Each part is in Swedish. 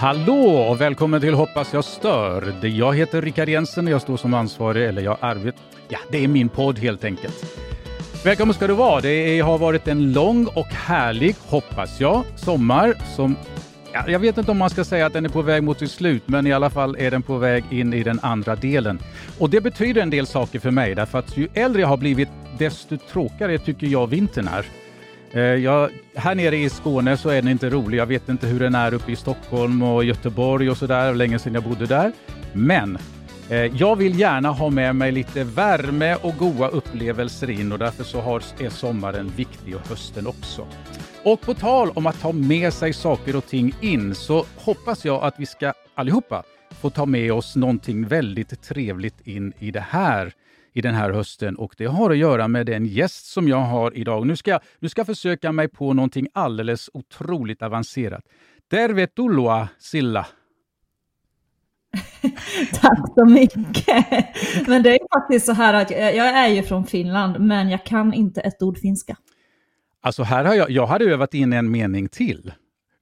Hallå och välkommen till Hoppas jag stör. Jag heter Rickard Jensen och jag står som ansvarig, eller jag arbetar... Ja, det är min podd helt enkelt. Välkommen ska du vara. Det har varit en lång och härlig, hoppas jag, sommar som... Ja, jag vet inte om man ska säga att den är på väg mot sitt slut, men i alla fall är den på väg in i den andra delen. Och det betyder en del saker för mig, därför att ju äldre jag har blivit, desto tråkigare tycker jag vintern är. Eh, ja, här nere i Skåne så är den inte rolig. Jag vet inte hur den är uppe i Stockholm och Göteborg och sådär. Länge sedan jag bodde där. Men eh, jag vill gärna ha med mig lite värme och goda upplevelser in och därför så har, är sommaren viktig och hösten också. Och på tal om att ta med sig saker och ting in så hoppas jag att vi ska allihopa få ta med oss någonting väldigt trevligt in i det här i den här hösten och det har att göra med den gäst som jag har idag. Nu ska, nu ska jag försöka mig på någonting alldeles otroligt avancerat. Tervetuloa Silla! Tack så mycket. Men det är faktiskt så här att jag, är ju från Finland, men jag kan inte ett ord finska. Alltså här har jag, jag hade övat in en mening till.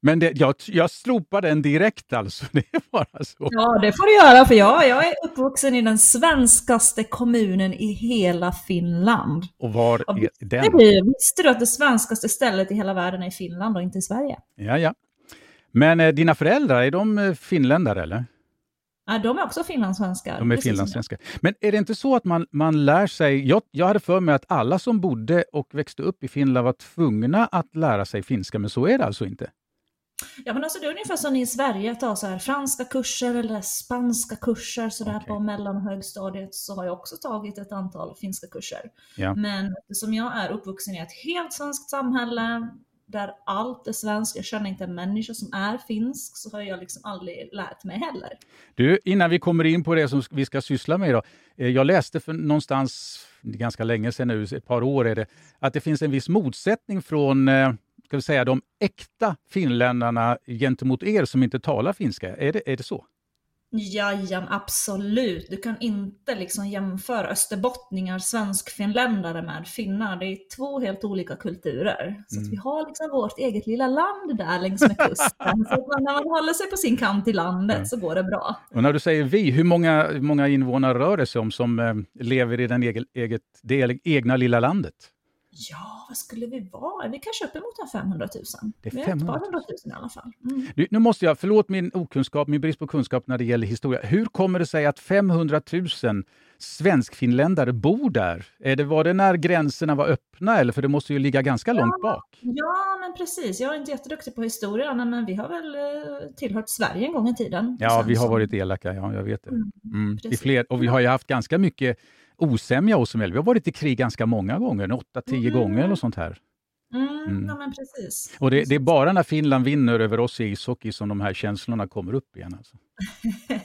Men det, jag, jag slopar den direkt alltså. Det är bara så. Ja, det får du göra, för jag, jag är uppvuxen i den svenskaste kommunen i hela Finland. Och var Och är den? du, visste du att det svenskaste stället i hela världen är i Finland och inte i Sverige? Ja, ja. Men eh, dina föräldrar, är de eh, finländare eller? Ja, de är också finlandssvenskar. De är finlandssvenskar. Men är det inte så att man, man lär sig... Jag, jag hade för mig att alla som bodde och växte upp i Finland var tvungna att lära sig finska, men så är det alltså inte? Ja men alltså det är ungefär som i Sverige tar så här franska kurser eller spanska kurser sådär Okej. på mellan och högstadiet så har jag också tagit ett antal finska kurser. Ja. Men som jag är uppvuxen i ett helt svenskt samhälle där allt är svenskt, jag känner inte en människa som är finsk så har jag liksom aldrig lärt mig heller. Du, innan vi kommer in på det som vi ska syssla med idag. eh, Jag läste för någonstans, ganska länge sedan nu, ett par år är det, att det finns en viss motsättning från eh, ska vi säga, de äkta finländarna gentemot er som inte talar finska. Är det, är det så? Jajamän, absolut. Du kan inte liksom jämföra österbottningar, svenskfinländare med finnar. Det är två helt olika kulturer. Så Mm. att vi har liksom vårt eget lilla land där längs med kusten. så när man håller sig på sin kant i landet Ja. så går det bra. Och när du säger vi, hur många, hur många invånare rör det sig om som eh, lever i den eget, eget, det egna lilla landet? Ja, vad skulle vi vara? Vi kanske uppemot en 500 000. Det är vi är 500 ett 000. par hundra tusen i alla fall. Mm. Du, nu måste jag, förlåt min okunskap, min brist på kunskap när det gäller historia. Hur kommer det sig att 500 000 svenskfinländare bor där? Är det, var det när gränserna var öppna eller? För det måste ju ligga ganska långt bak. Ja, men precis. Jag är inte jätteduktig på historia, men vi har väl eh, tillhört Sverige en gång i tiden. Ja, vi har varit elaka, ja, jag vet det. Mm, Mm, i fler, och vi har ju haft ganska mycket osämja oss emellan. Vi har varit i krig ganska många gånger, 8-10 Mm. gånger eller sånt här. Mm, Mm. Ja, men precis. Och det, det är bara när Finland vinner över oss i ishockey som de här känslorna kommer upp igen. Alltså.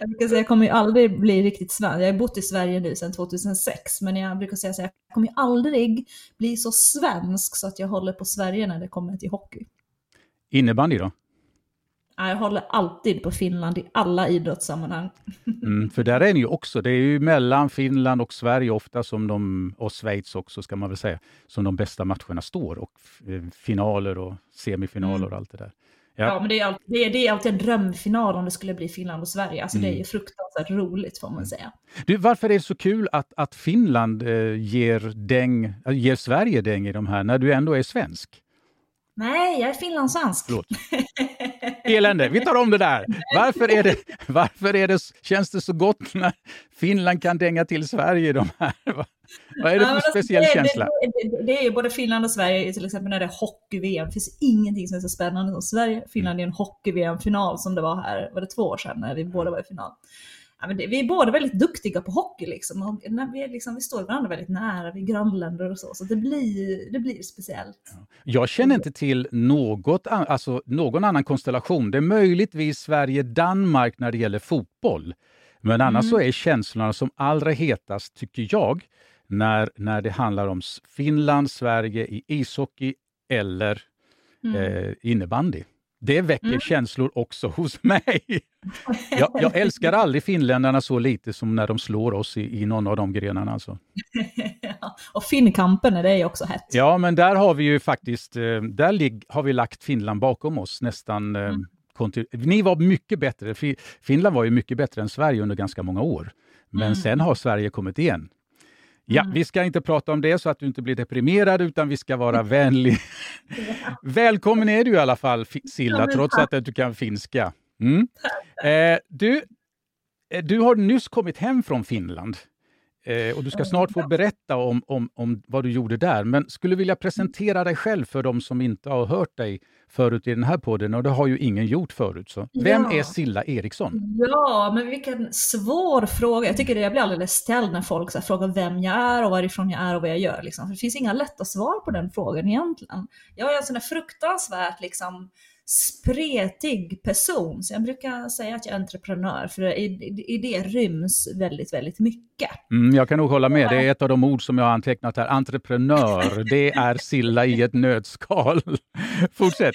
jag brukar säga jag kommer ju aldrig bli riktigt svensk. Jag har bott i Sverige nu sedan 2006, men jag brukar säga här, jag kommer ju aldrig bli så svensk så att jag håller på Sverige när det kommer till hockey. Innebandy då? Ja, Jag håller alltid på Finland i alla idrottssammanhang. Mm, för där är ni ju också, det är ju mellan Finland och Sverige ofta som de, och Schweiz också ska man väl säga, som de bästa matcherna står och eh, finaler och semifinaler Mm. och allt det där. Ja, Ja. men det är, alltid, det, är, det är alltid en drömfinal om det skulle bli Finland och Sverige. Alltså det är Mm. ju fruktansvärt roligt får man säga. Du, varför är det så kul att, att Finland eh, ger, däng, äh, ger Sverige däng i de här, när du ändå är svensk? Nej, jag är finlandssvensk. Förlåt. Elände, vi tar om det där. Varför, är det, varför är det, känns det så gott när Finland kan dänga till Sverige de här? Vad, är det för alltså, speciell det, känsla? Det, det, är ju både Finland och Sverige, till exempel när det är hockey-VM. Det finns ingenting som är så spännande som Sverige. Finland i en hockey-VM-final som det var här, var det två år sedan när vi båda var i final. Ja, men det, vi är båda väldigt duktiga på hockey liksom. Och när vi, liksom vi står varandra väldigt nära, vi är grannländer och så. Så det blir, det blir speciellt. Jag känner inte till något, alltså någon annan konstellation. Det är möjligtvis Sverige-Danmark när det gäller fotboll. Men annars Mm. så är känslorna som allra hetast, tycker jag, när, när det handlar om Finland, Sverige i ishockey eller Mm. eh, innebandy. Det väcker Mm. känslor också hos mig. Jag, jag älskar aldrig finländarna så lite som när de slår oss i, i någon av de grenarna. Alltså. ja, Och Finnkampen är det också hett. Ja, men där har vi ju faktiskt, eh, där har vi lagt Finland bakom oss nästan eh, mm. Ni var mycket bättre. Finland var ju mycket bättre än Sverige under ganska många år. Men mm. sen har Sverige kommit igen. Ja, mm. vi ska inte prata om det så att du inte blir deprimerad, utan vi ska vara vänlig. Välkommen är du i alla fall, Silla, trots att du kan finska. Mm. Eh, du, eh, du har nyss kommit hem från Finland. Eh, och du ska snart få berätta om, om, om vad du gjorde där. Men skulle vilja presentera dig själv för de som inte har hört dig förut i den här podden och det har ju ingen gjort förut. Så. Vem ja. är Silla Eriksson? Ja, men vilken svår fråga. Jag tycker det, jag blir alldeles ställd när folk så frågar vem jag är och varifrån jag är och vad jag gör. Liksom. För det finns inga lätta svar på den frågan egentligen. Jag är en sån där fruktansvärt liksom, spretig person. Så jag brukar säga att jag är entreprenör, för i, i det ryms väldigt, väldigt mycket. Mm, jag kan nog hålla med. Det är ett av de ord som jag har antecknat här. Entreprenör, det är Silla i ett nötskal. Fortsätt.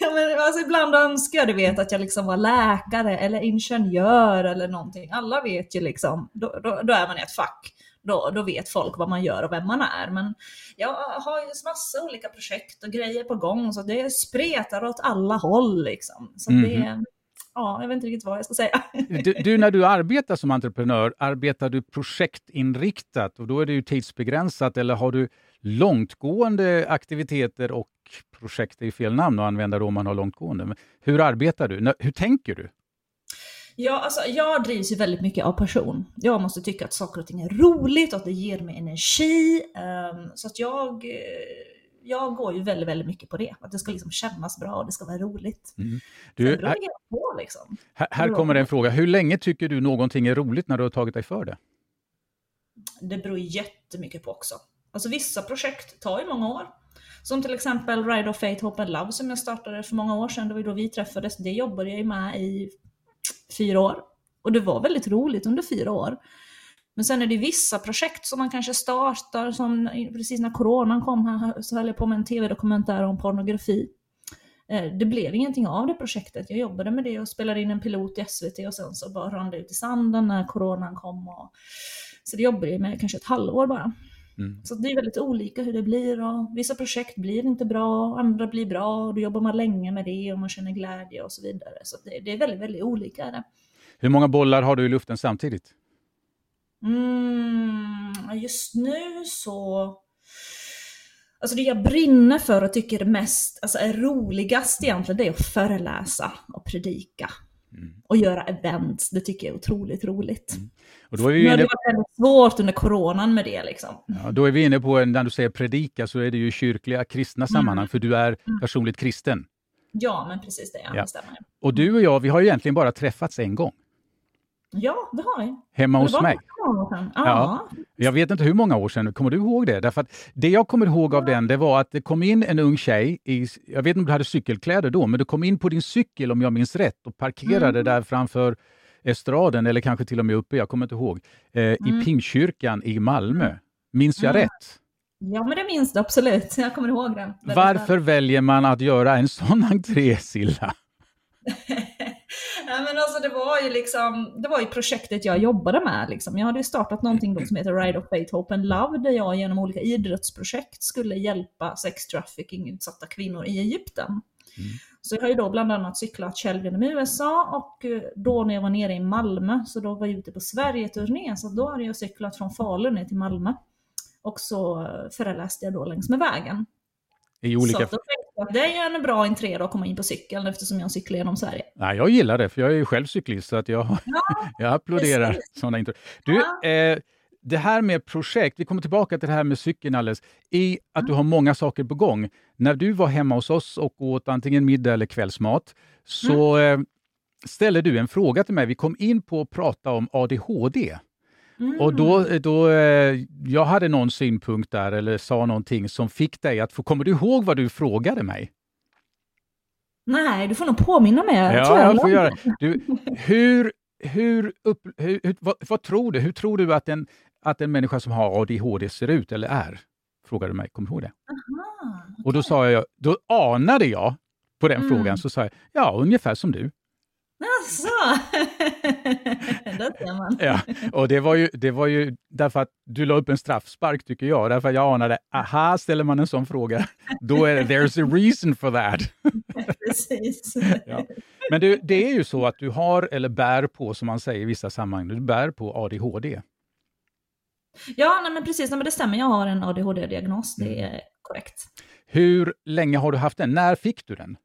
Ja, men, alltså, ibland önskar jag du vet, att jag liksom var läkare eller ingenjör eller någonting. Alla vet ju liksom, då, då, då är man i ett fack då, då vet folk vad man gör och vem man är. Men jag har ju massa olika projekt och grejer på gång så det spretar åt alla håll liksom. Så mm. det, mhm. ja, jag vet inte riktigt vad jag ska säga. Du, du, när du arbetar som entreprenör, arbetar du projektinriktat och då är det ju tidsbegränsat eller har du långtgående aktiviteter och projekt, är fel namn att använda då om man har långtgående. Men hur arbetar du? Hur tänker du? Ja, alltså, jag drivs ju väldigt mycket av passion. Jag måste tycka att saker och ting är roligt och att det ger mig energi. Um, så att jag, eh, jag går ju väldigt, väldigt mycket på det. Att det ska liksom kännas bra och det ska vara roligt. Mm. Du, här, på, liksom. här, här kommer en fråga. Hur länge tycker du någonting är roligt när du har tagit dig för det? Det beror jättemycket på också. Alltså vissa projekt tar ju många år. Som till exempel Ride of Fate, Hope and Love som jag startade för många år sedan, det var då vi träffades. Det jobbade jag ju med i fyra år. Och det var väldigt roligt under fyra år. Men sen är det vissa projekt som man kanske startar, som precis när coronan kom här så höll jag på med en tv-dokumentär om pornografi. Eh, det blev ingenting av det projektet. Jag jobbade med det och spelade in en pilot i SVT och sen så bara rann det ut i sanden när coronan kom. Och... Så det jobbade jag med kanske ett halvår bara. Mm. Så det är väldigt olika hur det blir och vissa projekt blir inte bra, andra blir bra och då jobbar man länge med det och man känner glädje och så vidare. Så det, det är väldigt, väldigt olika. Det. Hur många bollar har du i luften samtidigt? Mm, just nu så... Alltså det jag brinner för och tycker är mest, alltså är roligast egentligen, det är att föreläsa och predika. Mm. Och göra events, det tycker jag är otroligt roligt. Mm. Och då är vi inne... Det var väldigt svårt under coronan med det. Liksom. Ja, då är vi inne på, när du säger predika, så är det ju kyrkliga kristna mm. sammanhang, för du är mm. personligt kristen. Ja, men precis det, ja. stämmer. Och du och jag, vi har ju egentligen bara träffats en gång. Ja, det har vi. Hemma hos mig. Ja. Jag vet inte hur många år sedan, kommer du ihåg det? Därför det jag kommer ihåg av den, det var att det kom in en ung tjej, i, jag vet inte om du hade cykelkläder då, men du kom in på din cykel om jag minns rätt och parkerade mm. där framför estraden, eller kanske till och med uppe, jag kommer inte ihåg, eh, mm. i Pingstkyrkan i Malmö. Mm. Minns jag mm. rätt? Ja, men det minns du absolut. Jag kommer ihåg den. Varför väljer man att göra en sån entré, Silla? Nej, men alltså det var ju liksom, det var ju projektet jag jobbade med. Liksom. Jag hade startat någonting då som heter Ride of Faith, Hope and Love, där jag genom olika idrottsprojekt skulle hjälpa sex trafficking utsatta kvinnor i Egypten. Mm. Så jag har ju då bland annat cyklat själv genom USA och eh, då när jag var nere i Malmö, så då var jag ute på Sverige-turné, så då hade jag cyklat från Falun ner till Malmö. Och så föreläste jag då längs med vägen. I olika... Så det är ju en bra entré då att komma in på cykeln eftersom jag cyklar genom Sverige. Nej, jag gillar det, för jag är ju själv cyklist så att jag, ja, jag applåderar sådana intro. Du, ja. eh, det här med projekt, vi kommer tillbaka till det här med cykeln alldeles, i att du har många saker på gång. När du var hemma hos oss och åt antingen middag eller kvällsmat så mm. eh, ställde du en fråga till mig. Vi kom in på att prata om ADHD. Mm. Och då, då, eh, jag hade någon synpunkt där eller sa någonting som fick dig att. Kommer du ihåg vad du frågade mig? Nej, du får nog påminna mig. Ja, jag, jag får göra du, hur, hur, upp, hur, hur vad, vad, tror du? Hur tror du att en, att en människa som har ADHD ser ut eller är? Frågade du mig. Kommer du ihåg det? Aha, okay. Och då sa jag, då anade jag på den mm. frågan, så sa jag, ja, ungefär som du. Jaså? Där ser man. Ja, och det var, ju, det var ju därför att du la upp en straffspark tycker jag. Därför att jag anade, aha, ställer man en sån fråga, då är det there's a reason for that. Precis. Ja. Men du, det är ju så att du har, eller bär på, som man säger i vissa sammanhang, du bär på ADHD. Ja, nej, men precis. Nej, men det stämmer. Jag har en ADHD-diagnos. Det är korrekt. Hur länge har du haft den? När fick du den?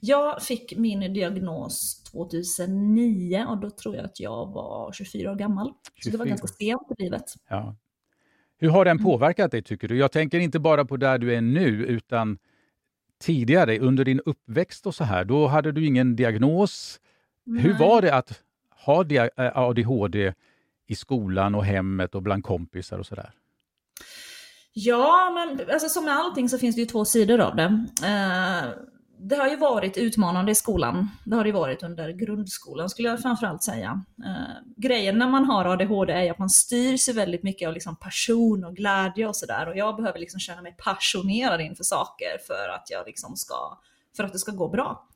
Jag fick min diagnos 2009 och då tror jag att jag var 24 år gammal. Så det var 24. ganska sent i livet. Ja. Hur har den påverkat dig tycker du? Jag tänker inte bara på där du är nu, utan tidigare under din uppväxt och så här. Då hade du ingen diagnos. Hur Nej. var det att ha dia- eh, ADHD i skolan och hemmet och bland kompisar och sådär? Ja, men alltså, som med allting så finns det ju två sidor av det. Eh, det har ju varit utmanande i skolan. Det har det ju varit under grundskolan skulle jag framförallt säga. Eh, grejen när man har ADHD är ju att man styr sig väldigt mycket av liksom passion och glädje och sådär. Och jag behöver liksom känna mig passionerad inför saker för att, jag liksom ska, för att det ska gå bra.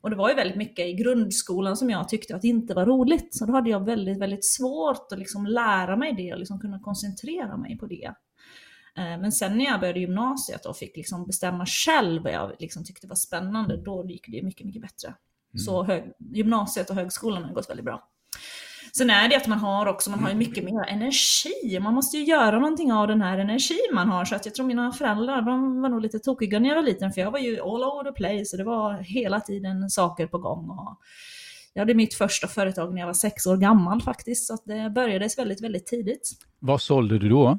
Och det var ju väldigt mycket i grundskolan som jag tyckte att det inte var roligt. Så då hade jag väldigt, väldigt svårt att liksom lära mig det och liksom kunna koncentrera mig på det. Eh, Men sen när jag började gymnasiet och fick liksom bestämma själv vad jag liksom tyckte var spännande, då gick det mycket, mycket bättre. Så hög, gymnasiet och högskolan har gått väldigt bra. Sen är det att man har också, man har ju mycket mer energi. Man måste ju göra någonting av den här energin man har. Så att jag tror mina föräldrar, de var nog lite tokiga när jag var liten, för jag var ju all over the place och det var hela tiden saker på gång. Och jag hade mitt första företag när jag var sex år gammal faktiskt, så det började väldigt, väldigt tidigt. Vad sålde du då?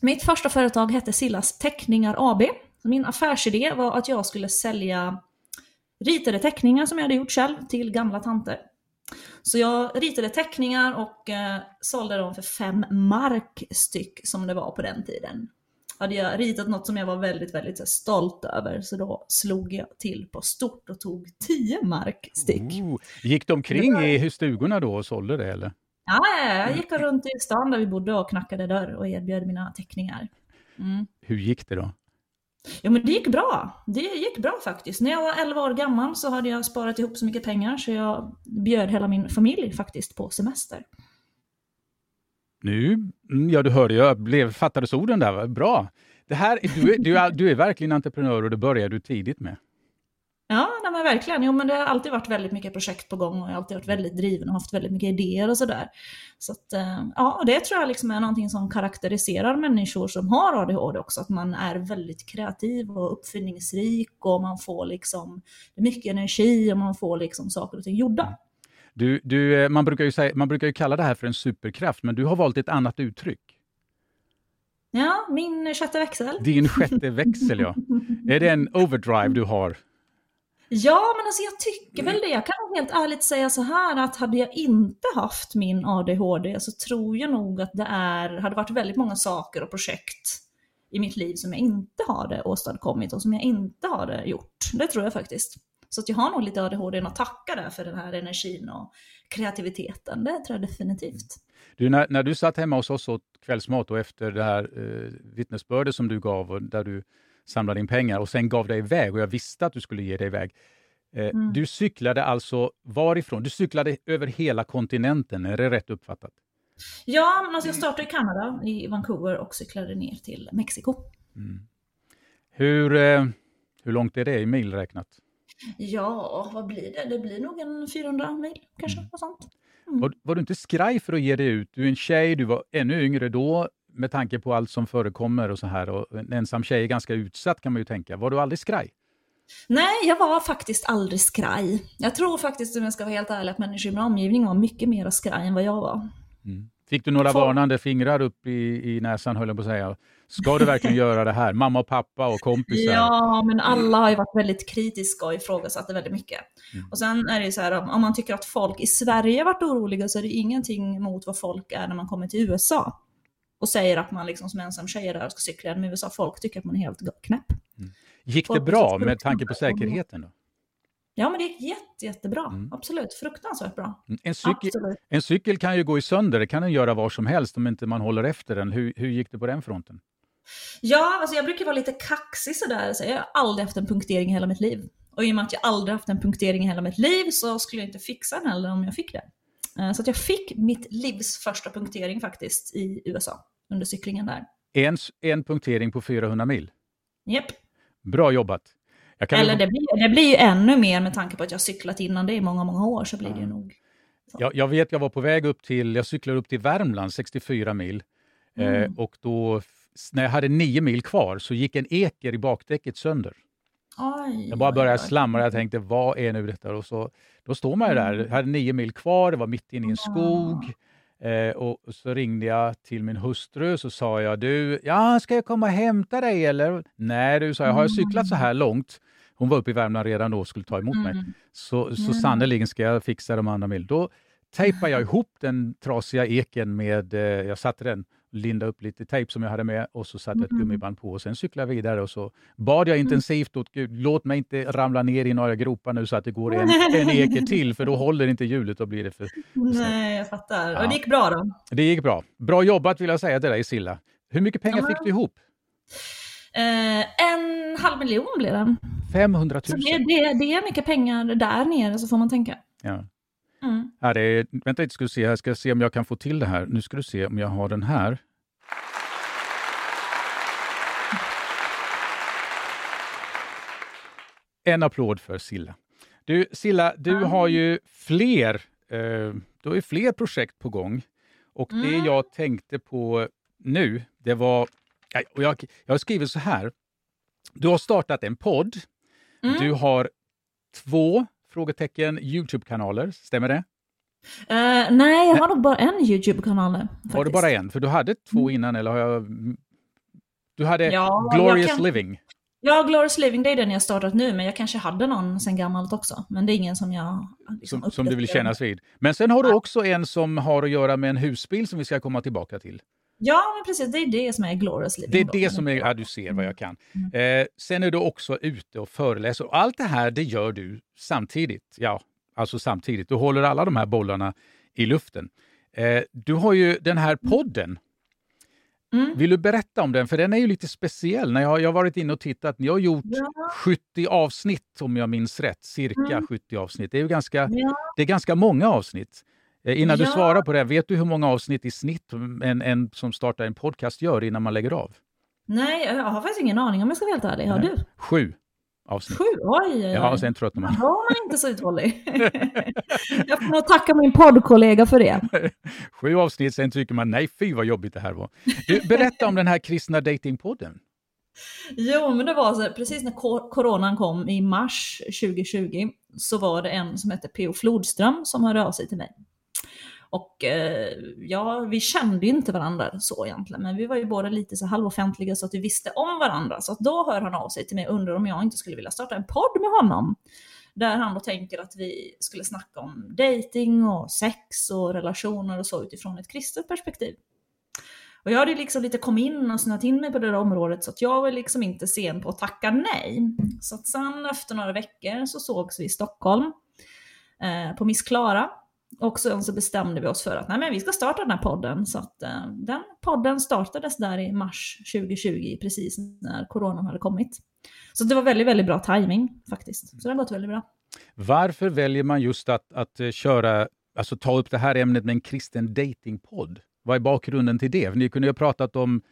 Mitt första företag hette Sillas Teckningar AB. Min affärsidé var att jag skulle sälja ritade teckningar som jag hade gjort själv till gamla tanter. Så jag ritade teckningar och eh, sålde dem för fem mark styck som det var på den tiden. Hade jag ritat något som jag var väldigt, väldigt här, stolt över så då slog jag till på stort och tog 10 mark styck. Oh, gick de omkring i stugorna då och sålde det eller? Ja, ja, ja, jag gick runt i stan där vi bodde och knackade dörr och erbjöd mina teckningar. Mm. Hur gick det då? Jo men det gick bra. Det gick bra faktiskt. När jag var 11 år gammal så hade jag sparat ihop så mycket pengar så jag bjöd hela min familj faktiskt på semester. Nu, mm, ja du hörde, jag blev, fattades orden där, bra. Det här, du, du, är, du är verkligen entreprenör och det började du tidigt med. Ja, nej, men verkligen. Jo, men det har alltid varit väldigt mycket projekt på gång och jag har alltid varit väldigt driven och haft väldigt mycket idéer och sådär. Så att, eh, ja, det tror jag liksom är någonting som karaktäriserar människor som har ADHD också, att man är väldigt kreativ och uppfinningsrik och man får liksom mycket energi och man får liksom saker och ting gjorda. Du, du, eh, man, brukar ju säga, man brukar ju kalla det här för en superkraft, men du har valt ett annat uttryck. Ja, min sjätte växel. Din sjätte växel, ja. Är det en overdrive du har? Ja, men alltså jag tycker väl det. Jag kan helt ärligt säga så här att hade jag inte haft min ADHD så tror jag nog att det är, hade varit väldigt många saker och projekt i mitt liv som jag inte hade åstadkommit och som jag inte hade gjort. Det tror jag faktiskt. Så att jag har nog lite ADHD att tacka där för den här energin och kreativiteten. Det tror jag definitivt. Du, när, när du satt hemma hos oss åt kvällsmat och efter det här eh, vittnesbördet som du gav och där du samlade in pengar och sen gav dig iväg och jag visste att du skulle ge dig iväg. Eh, Mm. Du cyklade alltså varifrån? Du cyklade över hela kontinenten, är det rätt uppfattat? Ja, alltså jag startade i Kanada, i Vancouver och cyklade ner till Mexiko. Hur, eh, hur långt är det i mil räknat? Ja, vad blir det? Det blir nog en 400 mil kanske, något sånt. Var, var du inte skraj för att ge dig ut? Du är en tjej, du var ännu yngre då med tanke på allt som förekommer och så här. Och en ensam tjej är ganska utsatt kan man ju tänka. Var du aldrig skraj? Nej, jag var faktiskt aldrig skraj. Jag tror faktiskt, om jag ska vara helt ärlig, att människor i min omgivning var mycket mer skraj än vad jag var. Fick du några Får- varnande fingrar upp i, i näsan höll jag på att säga. Ska du verkligen göra det här? Mamma och pappa och kompisar? Ja, men alla har ju varit väldigt kritiska och ifrågasatt det väldigt mycket. Mm. Och sen är det ju så här, om man tycker att folk i Sverige varit oroliga så är det ingenting mot vad folk är när man kommer till USA. Och säger att man liksom som ensam tjej är där och ska cykla genom USA. Folk tycker att man är helt knäpp. Gick det bra med tanke på säkerheten? Då? Ja, men det gick jätte, jättebra. Mm. Absolut, fruktansvärt bra. En, cykel, Absolut. en cykel kan ju gå i sönder, det kan den göra var som helst om inte man håller efter den. Hur, hur gick det på den fronten? Ja, alltså jag brukar vara lite kaxig sådär. Så jag har aldrig haft en punktering i hela mitt liv. Och i och med att jag aldrig haft en punktering i hela mitt liv så skulle jag inte fixa den heller om jag fick det. Eh, Så att jag fick mitt livs första punktering faktiskt i USA under cyklingen där. En, en punktering på 400 mil. Japp. Bra jobbat. Eller det blir, det blir ju ännu mer med tanke på att jag cyklat innan det i många, många år så blir det ju nog. Jag, jag vet, jag var på väg upp till, jag cyklade upp till Värmland, 64 mil. Eh, Mm. och då, när jag hade nio mil kvar, så gick en eker i bakdäcket sönder. Oj, Jag bara började slamra, jag tänkte vad är nu detta? Och så, då står man ju där, Mm. jag hade nio mil kvar, det var mitt inne i en Ja. skog. Eh, och så ringde jag till min hustru så sa jag, du, ja, ska jag komma och hämta dig eller? Nej du, sa jag, har jag cyklat så här långt? Hon var uppe i Värmland redan då och skulle ta emot mig. Mm. Så, så Mm. sannerligen ska jag fixa de andra mil. Då tejpade jag ihop den trasiga eken med, eh, jag satte den, lindade upp lite tejp som jag hade med och så satte jag ett Mm. gummiband på och sen cyklade jag vidare och så bad jag intensivt åt Gud, låt mig inte ramla ner i några gropar nu så att det går en, en eke till för då håller inte hjulet och blir det för... Nej, jag fattar. Ja. Och det gick bra då? Det gick bra. Bra jobbat vill jag säga till dig Silla. Hur mycket pengar Ja. fick du ihop? Eh, en halv miljon blir den. 500 Så 000. det, det, det är mycket pengar där nere så får man tänka. Ja. Mm. Det är, vänta lite, ska du se. Jag ska se om jag kan få till det här. Nu ska du se om jag har den här. En applåd för Silla. Du, Silla, du Ja. har ju fler, eh, du har fler projekt på gång. Och det Mm. jag tänkte på nu, det var... Och jag, jag har skrivit så här. Du har startat en podd. Mm. Du har två frågetecken Youtube-kanaler, stämmer det? Eh, nej, jag har nog bara en YouTube-kanal nu. Har du bara en? För du hade två innan, eller har jag... Du hade Mm. Ja, Glorious kan- Living. Ja, Glorious Living, det är den jag startat nu, men jag kanske hade någon sen gammalt också. Men det är ingen som jag... liksom Som, som du vill kännas vid. Men sen har du också en som har att göra med en husbil som vi ska komma tillbaka till. Ja, men precis. Det är det som är Glorious Living. Det är då. det som är, ja du ser vad jag kan. Mm. Eh, sen är du också ute och föreläser. Och allt det här, det gör du samtidigt. Ja, alltså samtidigt. Du håller alla de här bollarna i luften. Eh, du har ju den här podden. Mm. Vill du berätta om den? För den är ju lite speciell. När jag, jag har varit inne och tittat, ni har gjort Ja. 70 avsnitt om jag minns rätt. Cirka Mm. 70 avsnitt. Det är ju ganska, Ja. det är ganska många avsnitt. Eh, innan du Ja. svarar på det, vet du hur många avsnitt i snitt en, en som startar en podcast gör innan man lägger av? Nej, jag har faktiskt ingen aning om jag ska vara helt ärlig. Har Nej. du? Sju avsnitt. Sju? Oj, oj, oj. Ja, och sen tröttnar man. Då var man inte så uthållig. jag får nog tacka min poddkollega för det. Sju avsnitt, sen tycker man nej, fy vad jobbigt det här var. Du, berätta om den här kristna datingpodden. Jo, men det var så precis när coronan kom i mars 2020 så var det en som hette P.O. Flodström som hörde av sig till mig. Och eh, ja, vi kände ju inte varandra så egentligen, men vi var ju båda lite så halvoffentliga så att vi visste om varandra. Så att då hör han av sig till mig och undrar om jag inte skulle vilja starta en podd med honom. Där han då tänker att vi skulle snacka om dating och sex och relationer och så utifrån ett kristet perspektiv. Och jag hade liksom lite kommit in och snöat in mig på det där området så att jag var liksom inte sen på att tacka nej. Så att sen efter några veckor så sågs vi i Stockholm eh, på Miss Klara. Och sen så bestämde vi oss för att nej, men vi ska starta den här podden. Så att eh, den podden startades där i mars 2020, precis när coronan hade kommit. Så det var väldigt, väldigt bra timing faktiskt. Så det har gått väldigt bra. Varför väljer man just att, att eh, köra, alltså ta upp det här ämnet med en kristen datingpodd? Vad är bakgrunden till det? För Ni kunde ju ha pratat om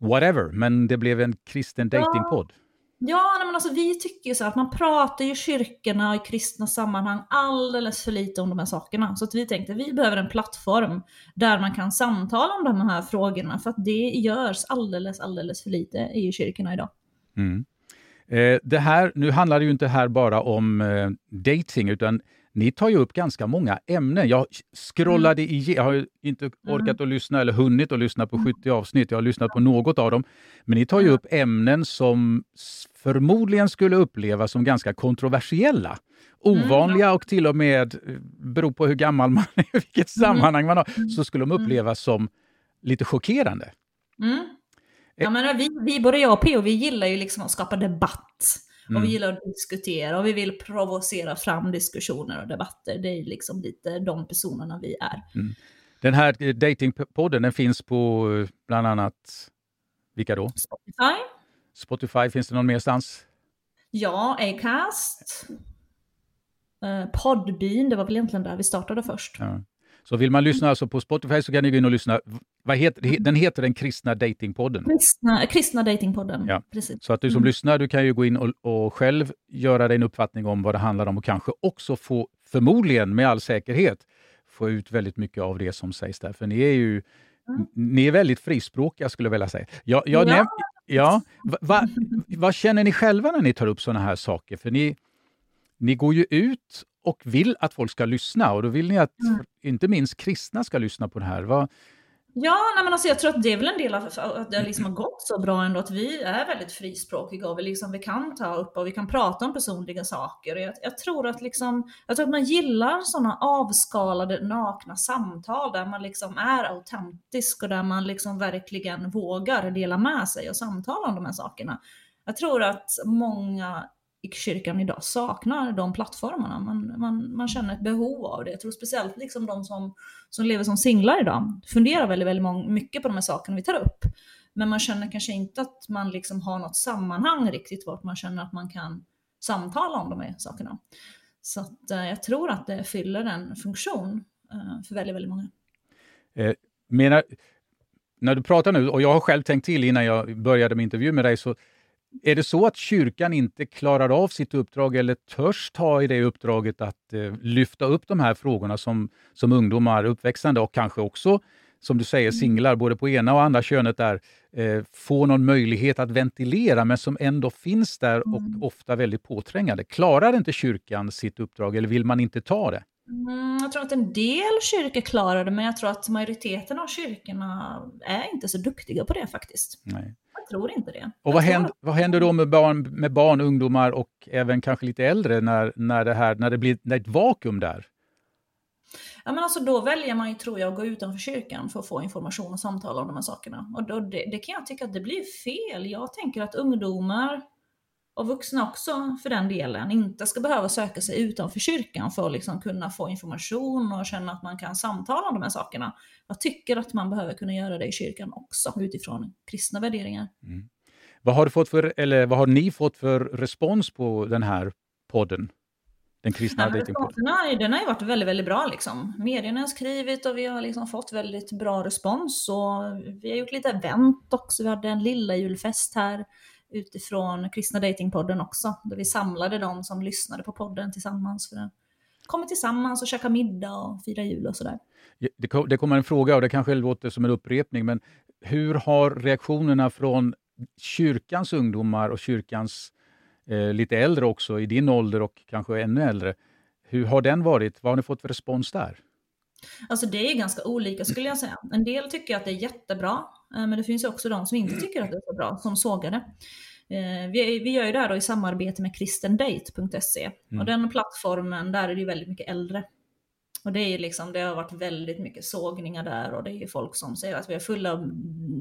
whatever, men det blev en kristen datingpodd. Ja, nej, men alltså vi tycker ju så att man pratar ju i kyrkorna och i kristna sammanhang alldeles för lite om de här sakerna. Så att vi tänkte vi behöver en plattform där man kan samtala om de här frågorna för att det görs alldeles, alldeles för lite i kyrkorna idag. Mm. Eh, det här, nu handlar det ju inte här bara om eh, dating, utan ni tar ju upp ganska många ämnen. Jag scrollade igenom, jag har ju inte orkat att lyssna eller hunnit att lyssna på 70 avsnitt. Jag har lyssnat på något av dem. Men ni tar ju upp ämnen som förmodligen skulle upplevas som ganska kontroversiella. Ovanliga och till och med, eh, beror på hur gammal man är, vilket sammanhang man har, så skulle de upplevas som lite chockerande. Mm. Ja, men vi, vi, både jag och P.O. vi gillar ju liksom att skapa debatt. Och Mm. vi gillar att diskutera och vi vill provocera fram diskussioner och debatter. Det är liksom lite de personerna vi är. Den här eh, datingpodden den finns på eh, bland annat, vilka då? Spotify, Spotify, finns det någon merstans? Ja, Acast. Eh, Podbean, det var väl egentligen där vi startade först. Ja. Så vill man lyssna alltså på Spotify så kan ni gå in och lyssna. Vad heter, den heter Den kristna datingpodden. Kristna, kristna datingpodden, Ja. precis. Så att du som Mm. lyssnar, du kan ju gå in och, och själv göra dig en uppfattning om vad det handlar om och kanske också få, förmodligen med all säkerhet, få ut väldigt mycket av det som sägs där. För ni är ju Mm. ni är väldigt frispråkiga skulle jag vilja säga. Jag, jag Ja. näm- ja, va, va, vad känner ni själva när ni tar upp sådana här saker? För ni, ni går ju ut och vill att folk ska lyssna och då vill ni att Mm. inte minst kristna ska lyssna på det här. Vad, Ja, nej men alltså jag tror att det är väl en del av att det liksom har gått så bra ändå, att vi är väldigt frispråkiga och vi, liksom, vi kan ta upp och vi kan prata om personliga saker. Jag, jag, tror att liksom, jag tror att man gillar sådana avskalade, nakna samtal där man liksom är autentisk och där man liksom verkligen vågar dela med sig och samtala om de här sakerna. Jag tror att många kyrkan idag saknar de plattformarna. Man, man, man känner ett behov av det. Jag tror speciellt liksom de som, som lever som singlar idag funderar väldigt, väldigt många, mycket på de här sakerna vi tar upp. Men man känner kanske inte att man liksom har något sammanhang riktigt vart man känner att man kan samtala om de här sakerna. Så att, eh, jag tror att det fyller en funktion eh, för väldigt, väldigt många. eh, menar, när du pratar nu, och jag har själv tänkt till innan jag började med intervju med dig, så är det så att kyrkan inte klarar av sitt uppdrag eller törs ta i det uppdraget att eh, lyfta upp de här frågorna som, som ungdomar, uppväxande och kanske också, som du säger, singlar, både på ena och andra könet där, eh, får någon möjlighet att ventilera, men som ändå finns där och Mm. ofta väldigt påträngande. Klarar inte kyrkan sitt uppdrag eller vill man inte ta det? Mm, jag tror att en del kyrkor klarar det, men jag tror att majoriteten av kyrkorna är inte så duktiga på det faktiskt. Nej. Jag tror inte det. Och vad händer, vad händer då med barn, med barn, ungdomar och även kanske lite äldre när, när, det, här, när det blir när ett vakuum där? Ja, men alltså då väljer man ju, tror jag, att gå utanför kyrkan för att få information och samtala om de här sakerna. Och då, det, det kan jag tycka att det blir fel. Jag tänker att ungdomar, och vuxna också för den delen, inte ska behöva söka sig utanför kyrkan för att liksom kunna få information och känna att man kan samtala om de här sakerna. Jag tycker att man behöver kunna göra det i kyrkan också utifrån kristna värderingar. Vad har, du fått för, eller vad har ni fått för respons på den här podden? Den kristna Ja, men datingpodden? responserna, den har ju varit väldigt, väldigt bra. Liksom. Medierna har skrivit och vi har liksom fått väldigt bra respons. Och vi har gjort lite event också. Vi hade en lilla julfest här utifrån Kristna Datingpodden också. Där vi samlade de som lyssnade på podden tillsammans. För att komma tillsammans och käka middag och fira jul och sådär. Det, ko- det kommer en fråga och det kanske låter som en upprepning, men hur har reaktionerna från kyrkans ungdomar och kyrkans eh, lite äldre också, i din ålder och kanske ännu äldre, hur har den varit? Vad har ni fått för respons där? Alltså det är ganska olika skulle jag säga. En del tycker att det är jättebra, men det finns ju också de som inte tycker att det är så bra, som sågar det. Eh, Vi, vi gör ju det här i samarbete med kristendate.se Mm. och den plattformen, där är det ju väldigt mycket äldre. Och det, är liksom, det har varit väldigt mycket sågningar där och det är ju folk som säger att vi är fulla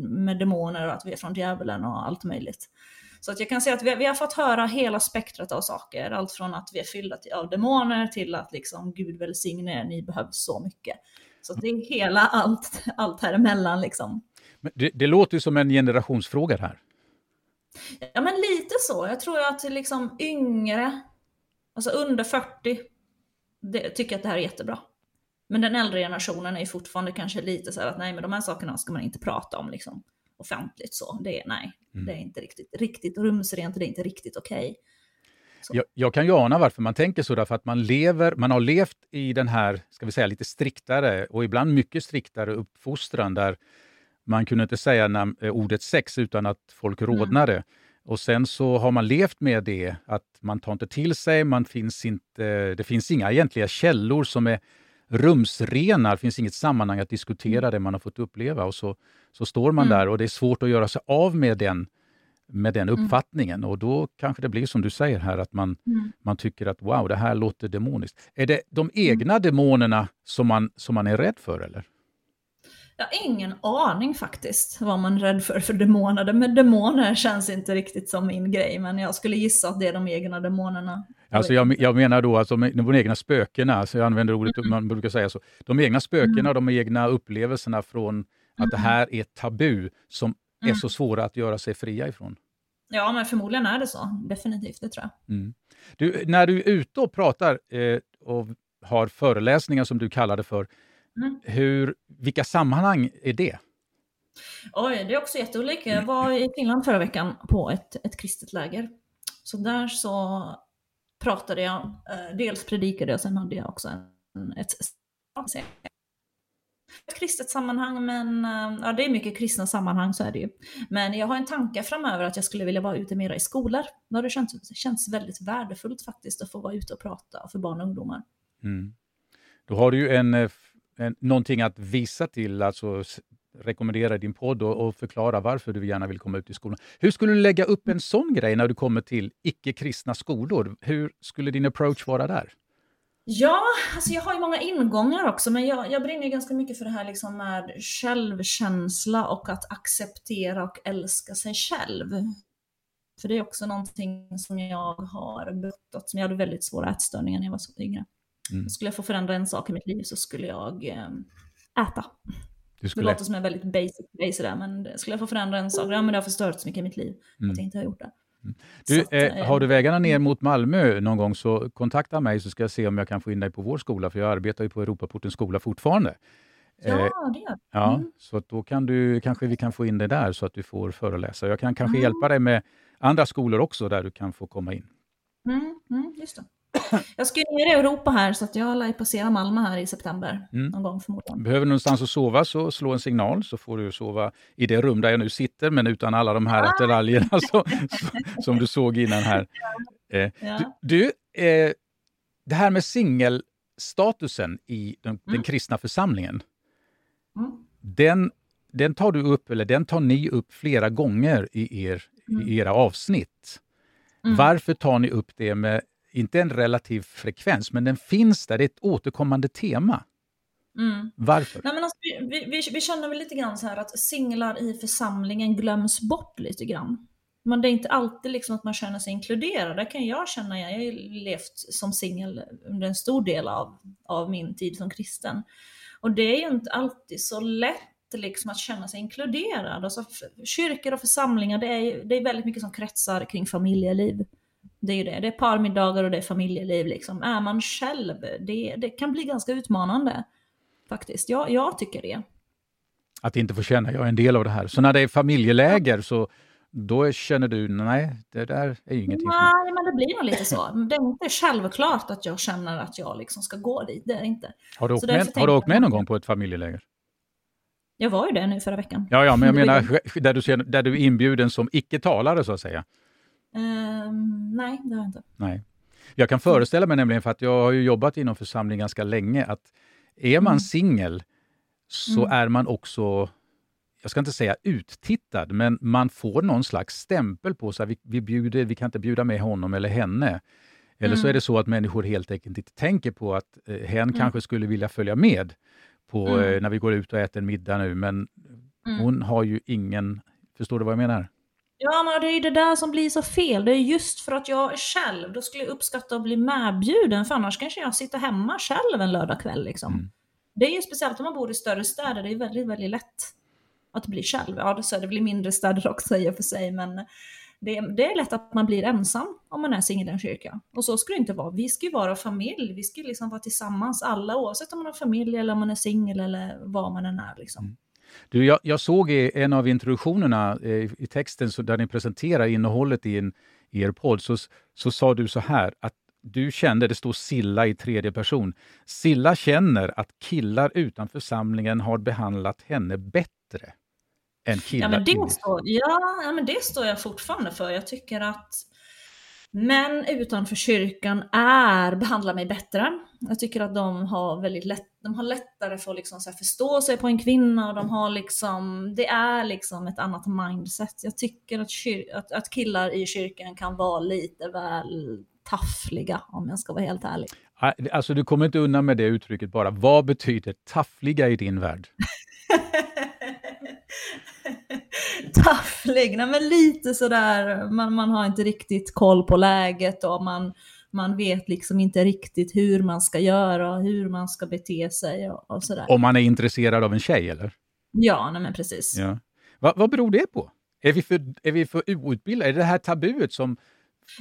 med demoner och att vi är från djävulen och allt möjligt. Så att jag kan säga att vi, vi har fått höra hela spektrat av saker. Allt från att vi är fyllda av demoner till att liksom Gud välsigne er, ni behövs så mycket. Så det är hela allt, allt här emellan liksom. Men det, det låter ju som en generationsfråga här. Ja men lite så. Jag tror att liksom yngre, alltså under 40, det, tycker att det här är jättebra. Men den äldre generationen är fortfarande kanske lite så här att nej men de här sakerna ska man inte prata om liksom offentligt så. Det är nej, Mm. det är inte riktigt, riktigt rumsrent och det är inte riktigt okej. Jag, jag kan ju ana varför man tänker så, därför att man, lever, man har levt i den här, ska vi säga, lite striktare och ibland mycket striktare uppfostran där man kunde inte säga eh, ordet sex utan att folk rodnade. Och sen så har man levt med det, att man tar inte till sig, man finns inte, det finns inga egentliga källor som är rumsrena, det finns inget sammanhang att diskutera det man har fått uppleva. Och så, så står man Mm. där och det är svårt att göra sig av med den, med den uppfattningen. Och då kanske det blir som du säger här, att man, Mm. man tycker att wow, det här låter demoniskt. Är det de egna demonerna som man, som man är rädd för? eller? Jag har ingen aning faktiskt vad man är rädd för för demoner. Men demoner känns inte riktigt som min grej, men jag skulle gissa att det är de egna demonerna. Alltså jag, jag menar då alltså de, de egna spökena, alltså jag använder ordet, man brukar säga så. De egna spökena, de egna upplevelserna från att det här är tabu som är Mm. så svåra att göra sig fria ifrån. Ja, men förmodligen är det så. Definitivt, det tror jag. Mm. Du, när du är ute och pratar eh, och har föreläsningar som du kallar det för, Mm. hur, vilka sammanhang är det? Oj, det är också jätteolika. Jag var i Finland förra veckan på ett, ett kristet läger. Så där så pratade jag, eh, dels predikade jag, sen hade jag också en, ett, ett kristet sammanhang, men eh, ja, det är mycket kristna sammanhang, så är det ju. Men jag har en tanke framöver att jag skulle vilja vara ute mera i skolor. Det har det känts, känns väldigt värdefullt faktiskt att få vara ute och prata för barn och ungdomar. Mm. Då har du ju en, eh, någonting att visa till, alltså rekommendera din podd och, och förklara varför du gärna vill komma ut i skolan. Hur skulle du lägga upp en sån grej när du kommer till icke-kristna skolor? Hur skulle din approach vara där? Ja, alltså jag har ju många ingångar också, men jag, jag brinner ju ganska mycket för det här liksom med självkänsla och att acceptera och älska sig själv. För det är också någonting som jag har brottats med. Jag hade väldigt svåra ätstörningar när jag var så yngre. Mm. Skulle jag få förändra en sak i mitt liv så skulle jag eh, äta. Du Det skulle, låter som en väldigt basic grej sådär, men skulle jag få förändra en sak, ja men det har förstört så mycket i mitt liv Mm. att jag inte har gjort det. du, Så att, eh, eh, har du vägarna ner mot Malmö någon gång så kontakta mig så ska jag se om jag kan få in dig på vår skola, för jag arbetar ju på Europaportens skola fortfarande. Eh, Ja, det gör Ja, Mm. så då kan du, kanske vi kan få in dig där så att du får föreläsa. Jag kan kanske Mm. hjälpa dig med andra skolor också där du kan få komma in. Mm, mm, just det. Jag ska ju ner i Europa här så att jag lär passera Malmö här i september. Mm. Någon gång förmodligen. Behöver du någonstans att sova så slå en signal så får du sova i det rum där jag nu sitter men utan alla de här attiraljerna så, så, som du såg innan här. Eh, Ja. Du, du eh, det här med singelstatusen i den, den Mm. kristna församlingen, Mm. den, den tar du upp, eller den tar ni upp flera gånger i, er, i era avsnitt. Mm. Varför tar ni upp det med, inte en relativ frekvens, men den finns där, det är ett återkommande tema. Mm. Varför? Nej, men alltså, vi, vi, vi, känner väl lite grann så här att singlar i församlingen glöms bort lite grann. Men det är inte alltid liksom att man känner sig inkluderad. Det kan jag känna. Jag har ju levt som singel under en stor del av, av min tid som kristen. Och det är ju inte alltid så lätt liksom att känna sig inkluderad. Alltså, kyrkor och församlingar, det är, det är väldigt mycket som kretsar kring familjeliv. Det är ju det. Det är parmiddagar och det är familjeliv. Liksom. Är man själv, det, det kan bli ganska utmanande. Faktiskt. Jag, jag tycker det. Att inte få känna, jag är en del av det här. Så när det är familjeläger så då känner du, nej, det där är ju ingenting. Nej, men det blir nog lite så. Det är inte självklart att jag känner att jag liksom ska gå dit. Det är inte. Har du åkt med, har du åkt med någon gång på ett familjeläger? Jag var ju det nu förra veckan. Ja, ja men jag menar där du, där du är inbjuden som icke-talare så att säga. Ehm, nej, det har jag inte. Nej. Jag kan föreställa mig nämligen, för att jag har ju jobbat inom församling ganska länge, att är man Mm. singel så Mm. är man också, jag ska inte säga uttittad, men man får någon slags stämpel på sig. Vi, vi, bjuder, vi kan inte bjuda med honom eller henne. Eller så Mm. är det så att människor helt enkelt inte tänker på att eh, hen kanske skulle vilja följa med på, Mm. eh, när vi går ut och äter middag nu, men Mm. hon har ju ingen... Förstår du vad jag menar? Ja, men det är ju det där som blir så fel. Det är just för att jag är själv. Då skulle jag uppskatta att bli medbjuden, för annars kanske jag sitter hemma själv en lördagkväll. Liksom. Mm. Det är ju speciellt om man bor i större städer, det är väldigt, väldigt lätt att bli själv. Ja, det så är det väl mindre städer också i och för sig, men det, det är lätt att man blir ensam om man är singel i en kyrka. Och så ska det inte vara. Vi ska ju vara familj, vi ska ju liksom vara tillsammans alla, oavsett om man har familj eller om man är singel eller vad man än är. Liksom. Du, jag, jag såg i en av introduktionerna eh, i, texten så där ni presenterar innehållet i, en, i er podd, så, så sa du så här att du kände, det står Silla i tredje person, Silla känner att killar utanför församlingen har behandlat henne bättre än killar Ja men, det står, ja, men det står jag fortfarande för. Jag tycker att män utanför kyrkan är, behandlar mig bättre. Jag tycker att de har väldigt lätt, de har lättare för att liksom förstå sig på en kvinna och de har liksom, det är liksom ett annat mindset. Jag tycker att, kyr, att, att killar i kyrkan kan vara lite väl taffliga om jag ska vara helt ärlig. Ah, Alltså du kommer inte undan med det uttrycket bara. Vad betyder taffliga i din värld? tafflig, nej men lite sådär, man, man har inte riktigt koll på läget och man, man vet liksom inte riktigt hur man ska göra och hur man ska bete sig och, och sådär. Om man är intresserad av en tjej eller? Ja, nej men precis. Ja. Va, vad beror det på? Är vi för, är vi för outbildade? Är det det här tabuet som...